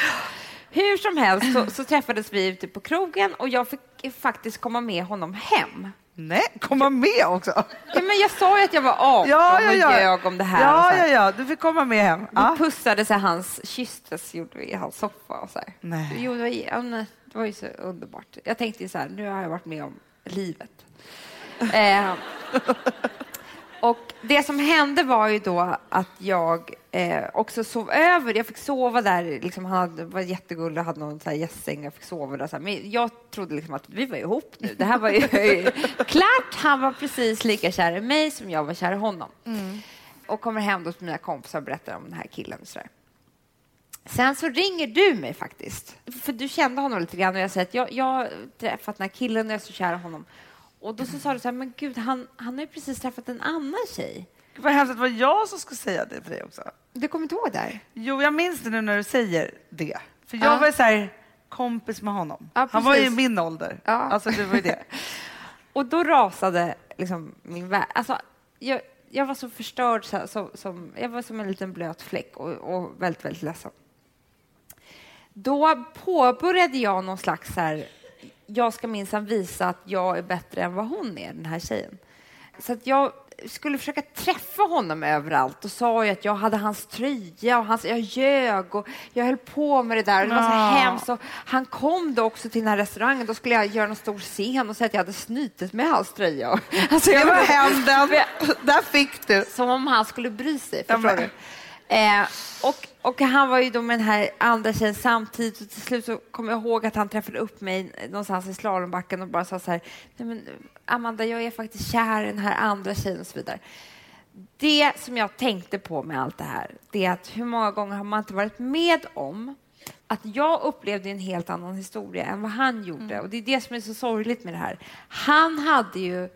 Hur som helst så, så träffades vi ute på krogen och jag fick faktiskt komma med honom hem.
Nej, komma med också.
Ja, men jag sa ju att jag var 18
Ja, ja, ja.
och ljög om det här.
Ja,
så
ja, ja, du fick komma med hem.
Vi
Ja.
pussade så hans kysstes gjorde vi i hans soffa. Och så här.
Nej.
Jo, det var, ja, det var ju så underbart. Jag tänkte så här, nu har jag varit med om livet. eh, [laughs] och det som hände var ju då att jag eh, också sov över. Jag fick sova där. Liksom, han hade, var jättegullig och hade någon så här gästsäng. Jag fick sova där. Så här. Men jag trodde liksom att vi var ihop nu. Det här var ju [laughs] klart. Han var precis lika kär i mig som jag var kär i honom. Och kommer hem då till mina kompisar och berättar om den här killen. Och så där. Sen så ringer du mig faktiskt. För du kände honom lite grann och jag säger att jag, jag träffat den här killen och jag är så kär i honom. Och då så sa du så här, men gud, han, han har ju precis träffat en annan tjej.
Vad hemskt att det var jag som skulle säga det till dig också.
Du kommer inte ihåg det här?
Jo, jag minns det nu när du säger det. För jag
Ja.
var så här, kompis med honom.
Ja,
Han var ju min ålder.
Ja.
Alltså, det var ju det. [laughs]
Och då rasade liksom min värld. Alltså, jag, jag var så förstörd, så, så, som, jag var som en liten blöt fläck och, och väldigt, väldigt ledsen. Då påbörjade jag någon slags så här, jag ska minsann visa att jag är bättre än vad hon är, den här tjejen. Så att jag skulle försöka träffa honom överallt och sa ju att jag hade hans tröja och hans, jag ljög och jag höll på med det där. Och det var så
Ja.
hemskt. Och han kom då också till den här restaurangen. Då skulle jag göra en stor scen och säga att jag hade snutit med hans tröja. [laughs] Alltså,
Det
jag
var
var
hämnden. Där fick du.
som om han skulle bry sig. Förstår du? Eh, och, och han var ju då med den här andra tjejen samtidigt och till slut så kommer jag ihåg att han träffade upp mig någonstans i slalombacken och bara sa så här, Nej, men Amanda, jag är faktiskt kär i den här andra tjejen och så vidare. Det som jag tänkte på med allt det här, det är att hur många gånger har man inte varit med om att jag upplevde en helt annan historia än vad han gjorde. Och det är det som är så sorgligt med det här. Han hade ju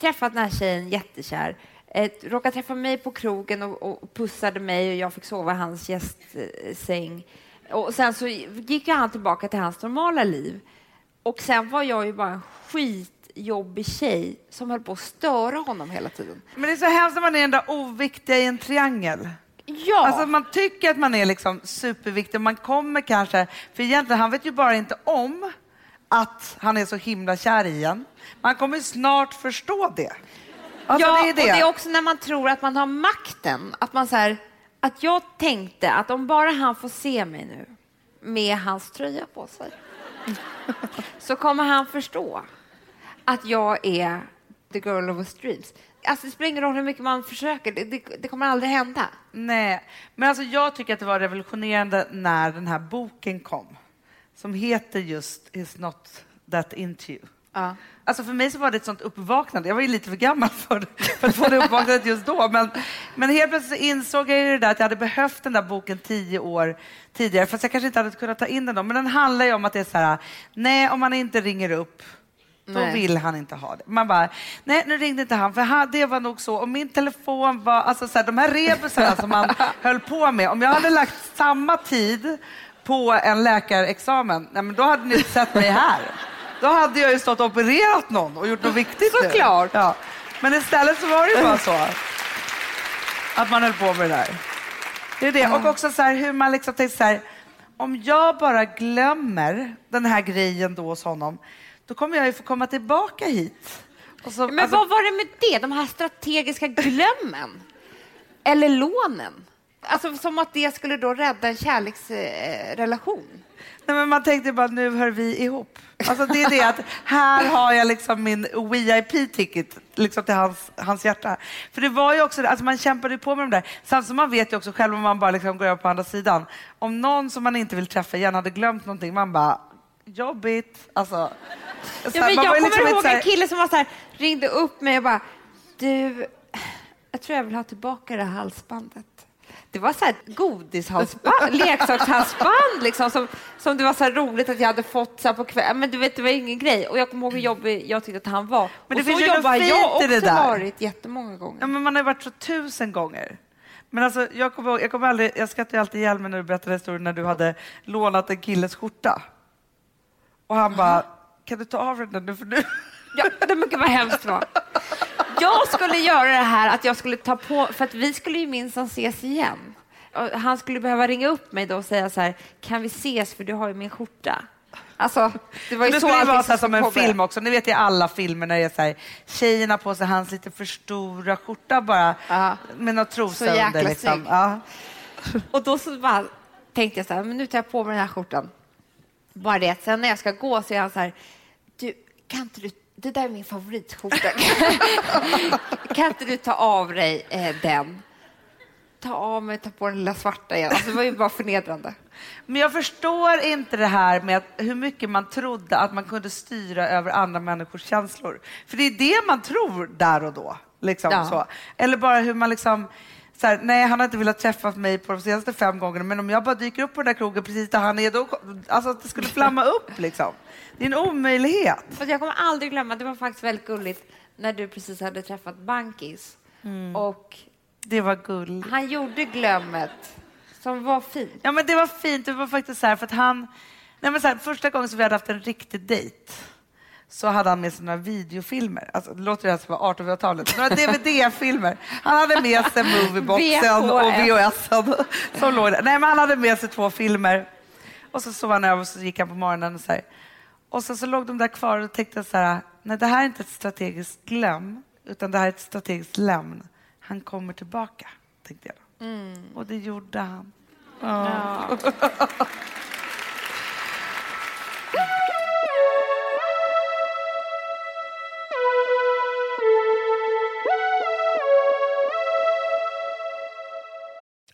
träffat den här tjejen jättekär. Eh, råkade träffa mig på krogen och, och pussade mig och jag fick sova i hans gästsäng. Och sen så gick han tillbaka till hans normala liv. Och sen var jag ju bara en skitjobbig tjej som höll på att störa honom hela tiden.
Men det är så hemskt när man är den där oviktiga i en triangel.
Ja!
Alltså man tycker att man är liksom superviktig. Man kommer kanske, för egentligen han vet ju bara inte om att han är så himla kär i en. Man kommer snart förstå det. Alltså
ja,
det är det.
och det är också när man tror att man har makten. Att man så här, att jag tänkte att om bara han får se mig nu med hans tröja på sig [laughs] så kommer han förstå att jag är the girl of his dreams. Alltså det spelar ingen roll hur mycket man försöker, det, det, det kommer aldrig hända.
Nej, men alltså jag tycker att det var revolutionerande när den här boken kom. Som heter just Is not that into you.
Ja.
Alltså för mig så var det ett sånt uppvaknande. Jag var ju lite för gammal för, för att få det uppvaknandet just då. Men, men helt plötsligt så insåg jag ju det där att jag hade behövt den där boken tio år tidigare. Fast jag kanske inte hade kunnat ta in den då. Men den handlar ju om att det är så här, nej om man inte ringer upp då
Nej.
vill han inte ha det. Man bara, nej nu ringde inte han, för han, det var nog så. Och min telefon var, alltså så här, de här rebusarna som man [laughs] höll på med, om jag hade lagt samma tid på en läkarexamen, nej, men då hade ni sett mig här. Då hade jag ju stått och opererat någon och gjort något viktigt.
Såklart.
Ja. Men istället så var det ju bara så att man höll på med det där. Det är det. Och också så här, hur man liksom tänkte så här, om jag bara glömmer den här grejen då hos honom, då kommer jag ju få komma tillbaka hit. Så,
Men
alltså,
vad var det med det? De här strategiska glömmen? Eller lånen? Alltså som att det skulle då rädda en kärleksrelation.
nej, men man tänkte bara, nu hör vi ihop. Alltså, det är det att här har jag liksom min VIP-ticket liksom till hans, hans hjärta. För det var ju också alltså man kämpade på med de där. Samtidigt som man vet ju också själv om man bara liksom går över på andra sidan. Om någon som man inte vill träffa igen hade glömt någonting, man bara, jobbigt. Alltså, så
Ja, men jag kommer
liksom
ihåg en kille som var så här, ringde upp mig och bara, du, jag tror jag vill ha tillbaka det här halsbandet. Det var så här ett godishalsband, [laughs] leksakshalsband liksom, som, som det var så roligt att jag hade fått så på kvällen. Men du vet, det var ingen grej. Och jag kommer ihåg hur jobbig jag tyckte att han var.
Men det
och så jobbar jag
det
också
där.
varit jättemånga gånger.
Ja, men man har varit så tusen gånger. Men alltså, jag kommer ihåg- jag, kommer aldrig, jag skrattar alltid ihjäl mig när du berättar historien när du hade lånat en killes skjorta. Och han bara, kan du ta av den nu för nu?
Ja, det mycket vad hemskt det var. Jag skulle göra det här att jag skulle ta på, för att vi skulle ju minsann ses igen. Och han skulle behöva ringa upp mig då och säga så här, kan vi ses för du har ju min skjorta. Alltså, det var ju
Det
så
skulle vara så som en
komma.
film också. Ni vet i alla filmer när det är så här, tjejerna på sig hans lite för stora skjorta bara
Ja.
med några
Så
trosor
jäkla
under. Liksom.
snygg.
Ja.
Och då så bara tänkte jag så här, men nu tar jag på mig den här skjortan. Bara det, sen när jag ska gå så är han så här, du, kan inte du, det där är min favoritskjorta. [laughs] kan inte du ta av dig eh, den? Ta av mig, ta på den lilla svarta igen. Alltså, det var ju bara förnedrande.
Men jag förstår inte det här med att, hur mycket man trodde att man kunde styra över andra människors känslor. För det är det man tror där och då. Liksom,
Ja.
så. Eller bara hur man liksom... Så här, nej, han har inte velat träffa mig på de senaste fem gångerna, men om jag bara dyker upp på den där krogen precis där han är, då, alltså att det skulle flamma upp liksom. Det är en omöjlighet.
För jag kommer aldrig glömma, det var faktiskt väldigt gulligt när du precis hade träffat Bankis. Och
Det var gull.
han gjorde glömmet som var fint.
Ja, men det var fint. Det var faktiskt så här, för att han... Nej, men så här, första gången som vi hade haft en riktig dejt så hade han med sig några videofilmer. Alltså, det låter ju som 1800-talet. Några DVD-filmer. Han hade med sig movieboxen och VHSen som låg där. Nej, men han hade med sig två filmer. Och så sov han över och så gick han på morgonen och så här. Och sen så låg de där kvar och tänkte så här, nej det här är inte ett strategiskt glöm, utan det här är ett strategiskt lämn. Han kommer tillbaka, tänkte jag. Och det gjorde han.
Ja. [laughs]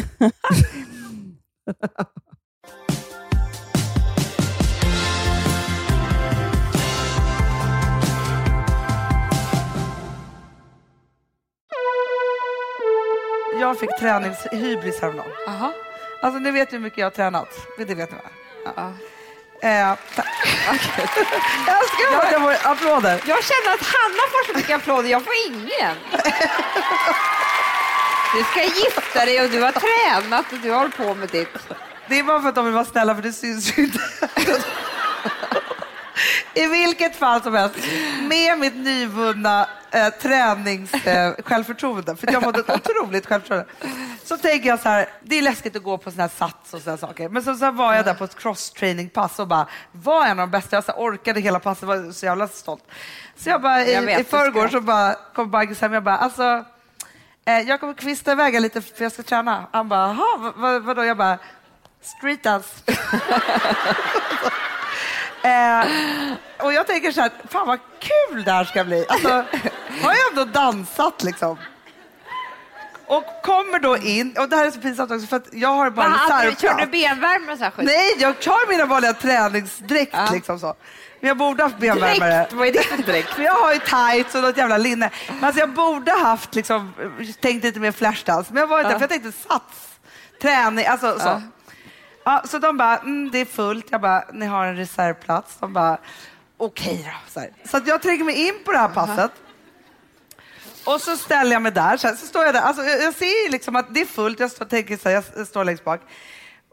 [laughs]
Jag fick träningshybris häromdagen.
Jaha.
Alltså ni vet hur mycket jag har tränat. Det vet ni va?
Ja.
Eh, ta- [laughs] jag älskar att jag får applåder.
Jag känner att Hanna får så mycket applåder, jag får ingen. [laughs] Du ska gifta dig och du har tränat och du hållit på med ditt.
Det är bara för att de vill vara snälla för det syns ju inte. I vilket fall som helst, med mitt nyvunna eh, tränings eh, för jag fått ett otroligt självförtroende, så tänker jag så här, det är läskigt att gå på såna här sats och såna saker. Men så, så var jag där på ett cross-training-pass och bara var en av de bästa. Jag så orkade hela passet, var så jävla stolt. Så jag bara, i, i förrgår så bara kom Baggis hem, jag bara, alltså Eh, jag kommer kvista iväg lite för jag ska träna. Han bara, jaha, vad, vad, vadå? Jag bara, street dance. [laughs] eh, och jag tänker så här, fan vad kul det här ska bli. Alltså, har jag ändå dansat liksom. Och kommer då in, och det här är så pinsamt också för att jag har bara en reservplats.
körde du benvärmare och så här skit?
Nej, jag har mina vanliga träningsdräkt liksom så. Jag borde haft benvärmare.
Dräkt, vad är det för dräkt? [laughs]
Jag har ju tights och något jävla linne. Men alltså jag borde haft liksom, tänkt lite mer flashdance. Men jag var inte
Ja.
för jag tänkte sats, träning, alltså så.
Ja.
Ja, så de bara, mm, det är fullt. Jag bara, ni har en reservplats. De bara, okej då. Så, så jag tränger mig in på det här passet. Och så ställer jag mig där. Så, här, så står jag där. Alltså, jag, jag ser liksom att det är fullt. Jag står, tänker så här, jag står längst bak.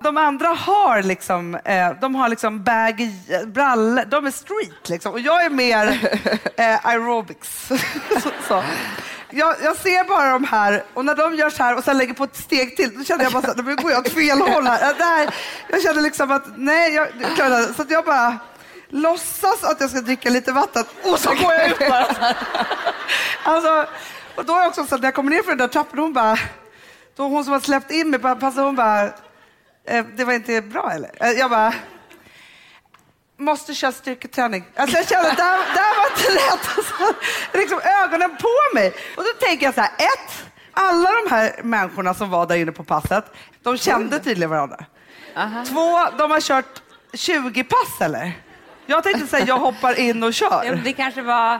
De andra har liksom, eh, de har liksom baggy brallor. De är street liksom. Och jag är mer eh, aerobics. [laughs] så, så. Jag, jag ser bara de här och när de gör så här och sen lägger på ett steg till, då känner jag bara att nu går jag åt fel håll här. Det här jag känner liksom att, nej, jag, så att jag bara låtsas att jag ska dricka lite vatten och så går jag ut bara. [laughs] Alltså, och då är jag också så att när jag kommer ner för den där trappan, hon bara, då hon som har släppt in mig, bara, hon bara, det var inte bra eller? Eh, Jag bara, måste köra styrketräning. Alltså jag kände att det här, det här var inte lätt. Alltså, liksom ögonen på mig. Och då tänker jag så här, ett, alla de här människorna som var där inne på passet, de kände tydligen varandra. Två, de har kört 20 pass eller? Jag tänkte säga, jag hoppar in och kör.
Ja, det kanske var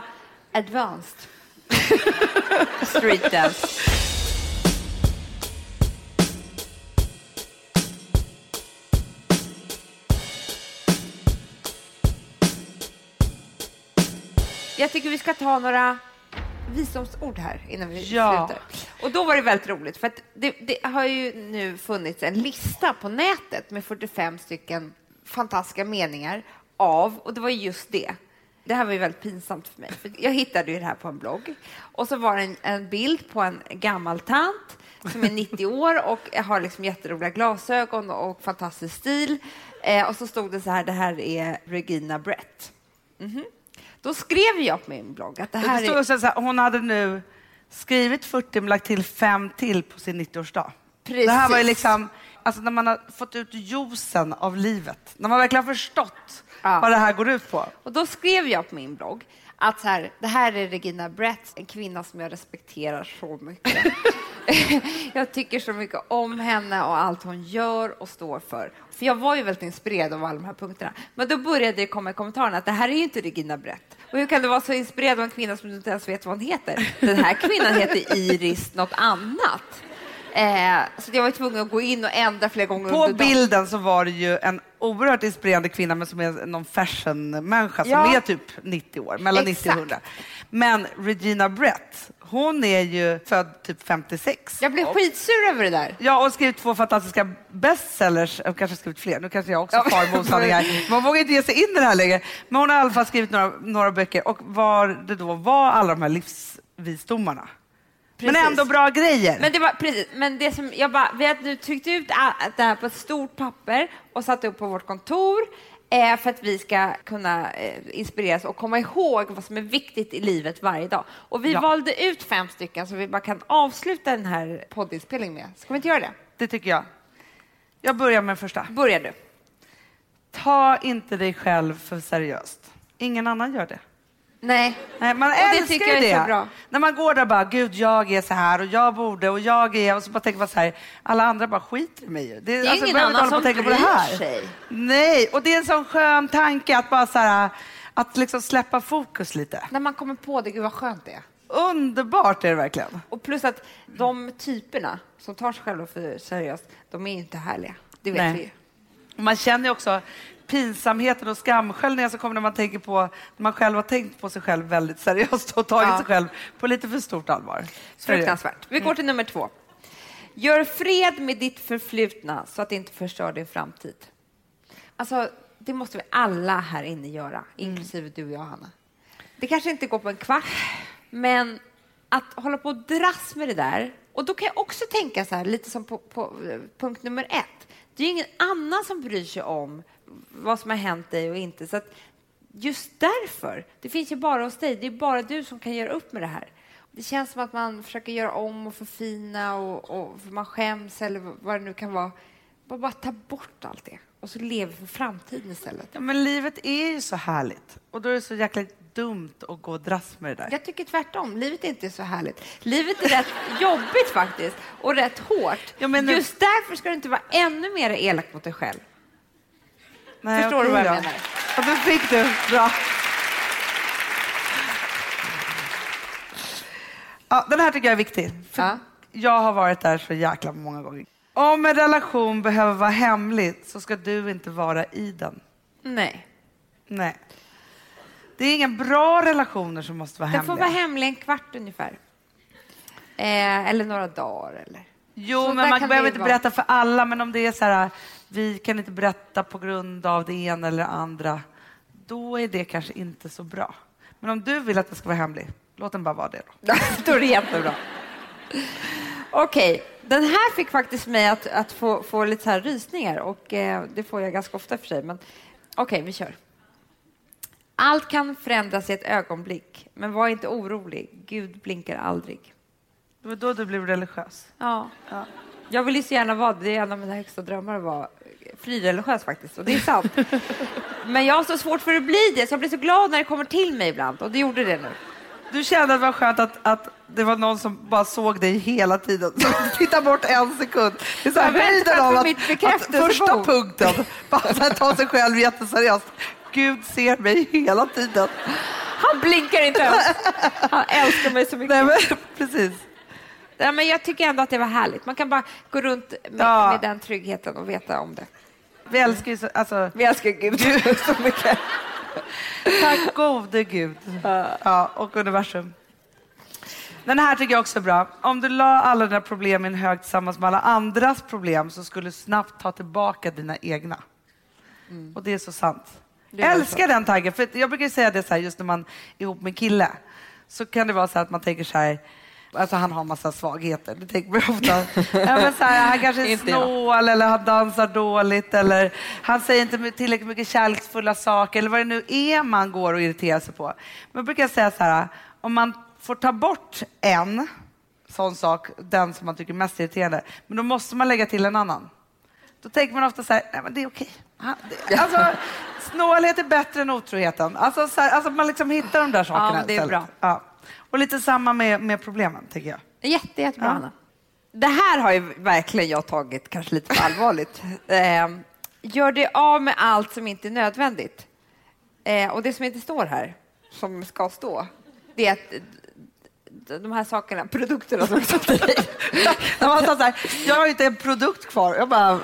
advanced. [laughs] Street dance. Jag tycker vi ska ta några
visdomsord här innan vi
Ja.
slutar. Och då var det väldigt roligt, för det, det har ju nu funnits en lista på nätet med 45 stycken fantastiska meningar av, och det var just det. Det här var ju väldigt pinsamt för mig, för jag hittade ju det här på en blogg. Och så var det en, en bild på en gammal tant som är 90 [laughs] år och har liksom jätteroliga glasögon och fantastisk stil. Eh, och så stod det så här, det här är Regina Brett. Mhm. Då skrev jag på min blogg att det här
Det stod
är...
så här, hon hade nu skrivit 40 men lagt till fem till på sin 90-årsdag.
Precis.
Det här var ju liksom, alltså när man har fått ut juicen av livet, när man verkligen har förstått
Ja.
vad det här går ut på.
Och då skrev jag på min blogg att så här, det här är Regina Brett, en kvinna som jag respekterar så mycket. [laughs] jag tycker så mycket om henne och allt hon gör och står för. För jag var ju väldigt inspirerad av alla de här punkterna. Men då började det komma i kommentarerna att det här är ju inte Regina Brett. Och hur kan du vara så inspirerad av en kvinna som du inte ens vet vad hon heter? Den här kvinnan heter Iris något annat. Eh, så jag var tvungen att gå in och ändra flera gånger
På
under dagen.
bilden så var det ju en oerhört inspirerande kvinna men som är någon fashion-människa som
Ja.
är typ 90 år, mellan 90 och
Exakt.
100. Men Regina Brett, hon är ju född typ 56.
Jag blev skitsur över det där.
Ja, och skrivit två fantastiska bestsellers, och kanske skrivit fler. Nu kanske jag också
Ja.
far med osanningar. Man vågar inte ge sig in i det här längre. Men hon har i alla fall skrivit några, några böcker och var det då var alla de här livsvisdomarna. Men
Precis.
ändå bra grejer.
Men det var precis, men det som jag bara, vi nu tryckt ut det här på ett stort papper och satt upp på vårt kontor eh, för att vi ska kunna eh, inspireras och komma ihåg vad som är viktigt i livet varje dag. Och vi
Ja.
valde ut fem stycken som vi bara kan avsluta den här poddinspelningen med. Ska vi inte göra det?
Det tycker jag. Jag börjar med första.
Börja du.
Ta inte dig själv för seriöst. Ingen annan gör det.
Nej.
Nej, man
det
älskar
tycker
ju
jag är
det.
så bra.
När man går där och bara, gud jag är så här och jag borde och jag är och så bara tänker man så här, alla andra bara skiter i mig ju.
Det är
alltså,
ingen annan som
och tänka på det här.
bryr sig.
Nej, och det är en sån skön tanke att bara så här, att liksom släppa fokus lite.
När man kommer på det, gud vad skönt det är.
Underbart är det verkligen.
Och plus att de typerna som tar sig själva för seriöst, de är ju inte härliga. Det vet
Nej.
vi ju.
Och man känner ju också pinsamheten och skamsköljningar som kommer när man tänker på när man själv har tänkt på sig själv väldigt seriöst och tagit
Ja.
sig själv på lite för stort allvar.
Fruktansvärt. Vi går till nummer två. Gör fred med ditt förflutna så att det inte förstör din framtid. Alltså, det måste vi alla här inne göra, inklusive du och jag, Hanna. Det kanske inte går på en kvart, men att hålla på och dras med det där. Och då kan jag också tänka så här, lite som på, på eh, punkt nummer ett. Det är ju ingen annan som bryr sig om vad som har hänt dig och inte. Så just därför, det finns ju bara hos dig. Det är bara du som kan göra upp med det här. Det känns som att man försöker göra om och förfina och, och för man skäms eller vad det nu kan vara. Bara, bara ta bort allt det och så lever för framtiden istället.
Ja, men livet är ju så härligt och då är det så jäkla dumt att gå och dras med det där.
Jag tycker tvärtom. Livet är inte så härligt. Livet är rätt [laughs] jobbigt faktiskt och rätt hårt.
Ja, men
Just därför ska du inte vara ännu mer elak mot dig själv.
Nej,
Förstår du vad jag
då.
menar?
Ja, det fick du. Bra. Ja, den här tycker jag är viktig. För
Ja.
Jag har varit där så jäkla många gånger. Om en relation behöver vara hemlig så ska du inte vara i den.
Nej.
Nej. Det är inga bra relationer som måste vara
Den
hemliga.
får vara hemlig en kvart ungefär. Eh, eller några dagar. Eller.
Jo,
Så
men man behöver inte
vara.
berätta för alla. Men om det är så här, vi kan inte berätta på grund av det ena eller andra, då är det kanske inte så bra. Men om du vill att det ska vara hemlig, låt den bara vara det då. [laughs]
Då är det jättebra. Okej, den här fick faktiskt mig att, att få, få lite så här rysningar och eh, det får jag ganska ofta för sig. Men okej, vi kör. Allt kan förändras i ett ögonblick, men var inte orolig. Gud blinkar aldrig.
Det var då du blev religiös.
Ja. Jag vill ju så gärna vara det. Är en av mina högsta drömmar att vara frireligiös faktiskt. Och det är sant. [laughs] Men jag har så svårt för att bli det, så jag blir så glad när det kommer till mig ibland. Och det gjorde det nu.
Du kände att det var skönt att, att det var någon som bara såg dig hela tiden. [laughs] Titta bort en sekund. Det är så här
Jag på
av att, att första punkten, bara så ta sig själv jätteseriöst. Gud ser mig hela tiden.
Han blinkar inte ens. Han älskar mig så mycket.
Nej, men, [laughs] precis.
Ja, men jag tycker ändå att det var härligt. Man kan bara gå runt med,
Ja.
med den tryggheten och veta om det.
Vi älskar ju så, alltså,
Vi älskar Gud så mycket.
tack gode Gud. Ja, och universum. Den här tycker jag också är bra. Om du la alla dina problem i en hög tillsammans med alla andras problem så skulle du snabbt ta tillbaka dina egna. Och det är så sant. Jag älskar den taggen. För jag brukar säga det så här, just när man är ihop med en kille. Så kan det vara så att man tänker så här, alltså han har massa svagheter. Det tänker man ofta. [laughs] ja, men så här, han kanske är snål eller han dansar dåligt eller han säger inte tillräckligt mycket kärleksfulla saker eller vad det nu är man går och irriterar sig på. Men jag brukar säga så här, om man får ta bort en sån sak, den som man tycker är mest irriterande, men då måste man lägga till en annan. Då tänker man ofta så här, nej men det är okej. Alltså, snålhet är bättre än otroheten. Alltså, så här, alltså man liksom hittar de där sakerna
men det är
istället.
bra.
Ja. Och lite samma med, med problemen, tycker jag.
Jätte, jättebra. Anna. Det här har ju verkligen jag tagit kanske lite för allvarligt. [laughs] Eh, gör dig av med allt som inte är nödvändigt. Eh, och det som inte står här, som ska stå, det är att de här sakerna, produkterna som står till dig.
Man sa så här, jag har inte en produkt kvar. Jag bara,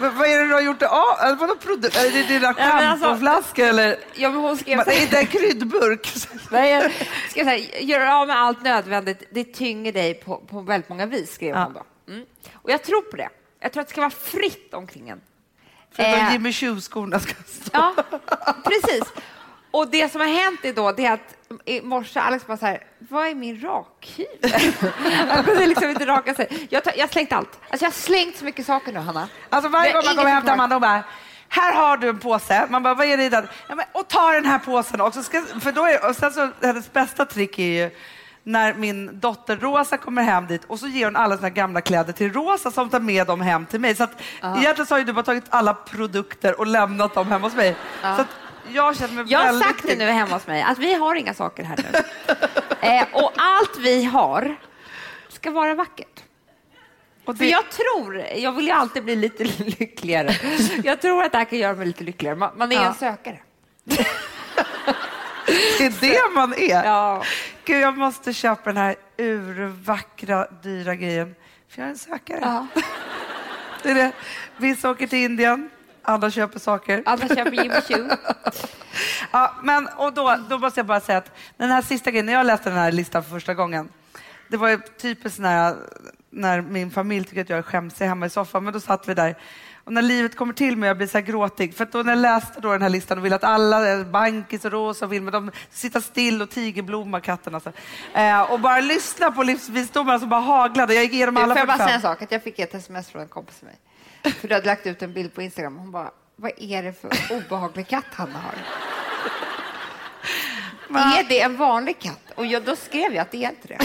"Men vad är det du har gjort det av? Eller Vadå produkt? Är det dina
Ja, alltså-
schampoflaskor eller?
Ja, men hon skrev så här,
inte en kryddburk. [laughs]
Nej, jag ska säga, gör av med allt nödvändigt, det tynger dig på, på väldigt många vis, skrev
Ja.
hon då. Mm. Och jag tror på det. Jag tror att det ska vara fritt omkring en.
Förutom
Eh.
Jimmy Choo-skorna ska stå.
Ja, precis. Och det som har hänt är då det är att i morse Alex bara så här, vad är min rakhyvel? [laughs] Han kunde liksom inte raka sig. Jag, tar, jag har slängt allt. Alltså jag har slängt så mycket saker nu, Hanna.
Alltså varje gång man kommer hem till Amanda och bara, här har du en påse. Man bara, vad är det i den? Ja, men, och ta den här påsen också. Ska, för då är, och sen så, hennes bästa trick är ju när min dotter Rosa kommer hem dit och så ger hon alla sina gamla kläder till Rosa som tar med dem hem till mig. Så att, egentligen så har ju du bara tagit alla produkter och lämnat dem hemma hos mig. Så att jag känner mig
Jag har
väldigt
sagt det nu hemma hos mig, att vi har inga saker här nu. eh, och allt vi har ska vara vackert.
Och
För
det,
jag tror, jag vill ju alltid bli lite [laughs] lyckligare. Jag tror att det här kan göra mig lite lyckligare. Man, man är
Ja.
en sökare.
det är det man är.
Ja.
Gud, jag måste köpa den här urvackra, dyra grejen. För jag är en sökare.
Ja.
Det är det. Vissa åker till Indien, andra köper saker.
Alla köper Jimmy Choo. [laughs]
Ja, men, och då, då måste jag bara säga att den här sista grejen, när jag läste den här listan för första gången, det var ju typiskt sån här, när min familj tycker att jag är skämsig hemma i soffan, men då satt vi där. Och när livet kommer till mig, jag blir så här gråtig. För att då när jag läste då den här listan och ville att alla, Bankis och Rosa och Wilmer, de sitta still och tigerblomma, katterna. Så. Eh, och bara lyssna på livsvisdomarna som bara haglade. Jag gick igenom alla
Får jag bara
45.
säga en sak? Att jag fick ett sms från en kompis till mig. För du hade lagt ut en bild på Instagram. Hon bara, vad är det för obehaglig katt Hanna har? Är det en vanlig katt? Och jag, då skrev jag att det är inte det.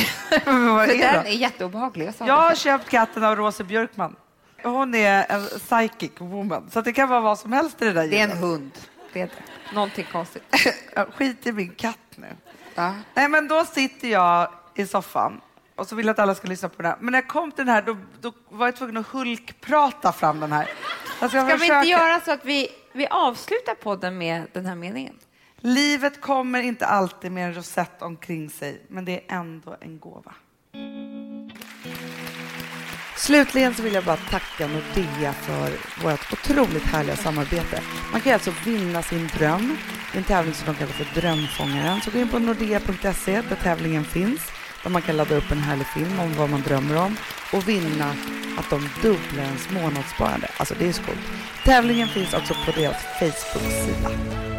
[laughs]
Vad är
den
då?
är jätteobehaglig. Jag
Jag har köpt katten av Rosa Björkman. Hon är en psychic woman, så det kan vara vad som helst i det där
det är en hund. Det är det. Någonting konstigt. [laughs]
Skit i min katt nu.
Ja.
Nej, men då sitter jag i soffan och så vill jag att alla ska lyssna på den här. Men när jag kom till den här, då, då var jag tvungen att hulkprata fram den här. Alltså
Ska vi
försöker-
inte göra så att vi, vi avslutar podden med den här meningen?
Livet kommer inte alltid med en rosett omkring sig, men det är ändå en gåva. Slutligen så vill jag bara tacka Nordea för vårt otroligt härliga samarbete. Man kan alltså vinna sin dröm i en tävling som de kallar för Drömfångaren. Så gå in på nordea.se där tävlingen finns, där man kan ladda upp en härlig film om vad man drömmer om och vinna att de dubblar ens månadssparande. Alltså det är så coolt. Tävlingen finns också på deras Facebook-sida.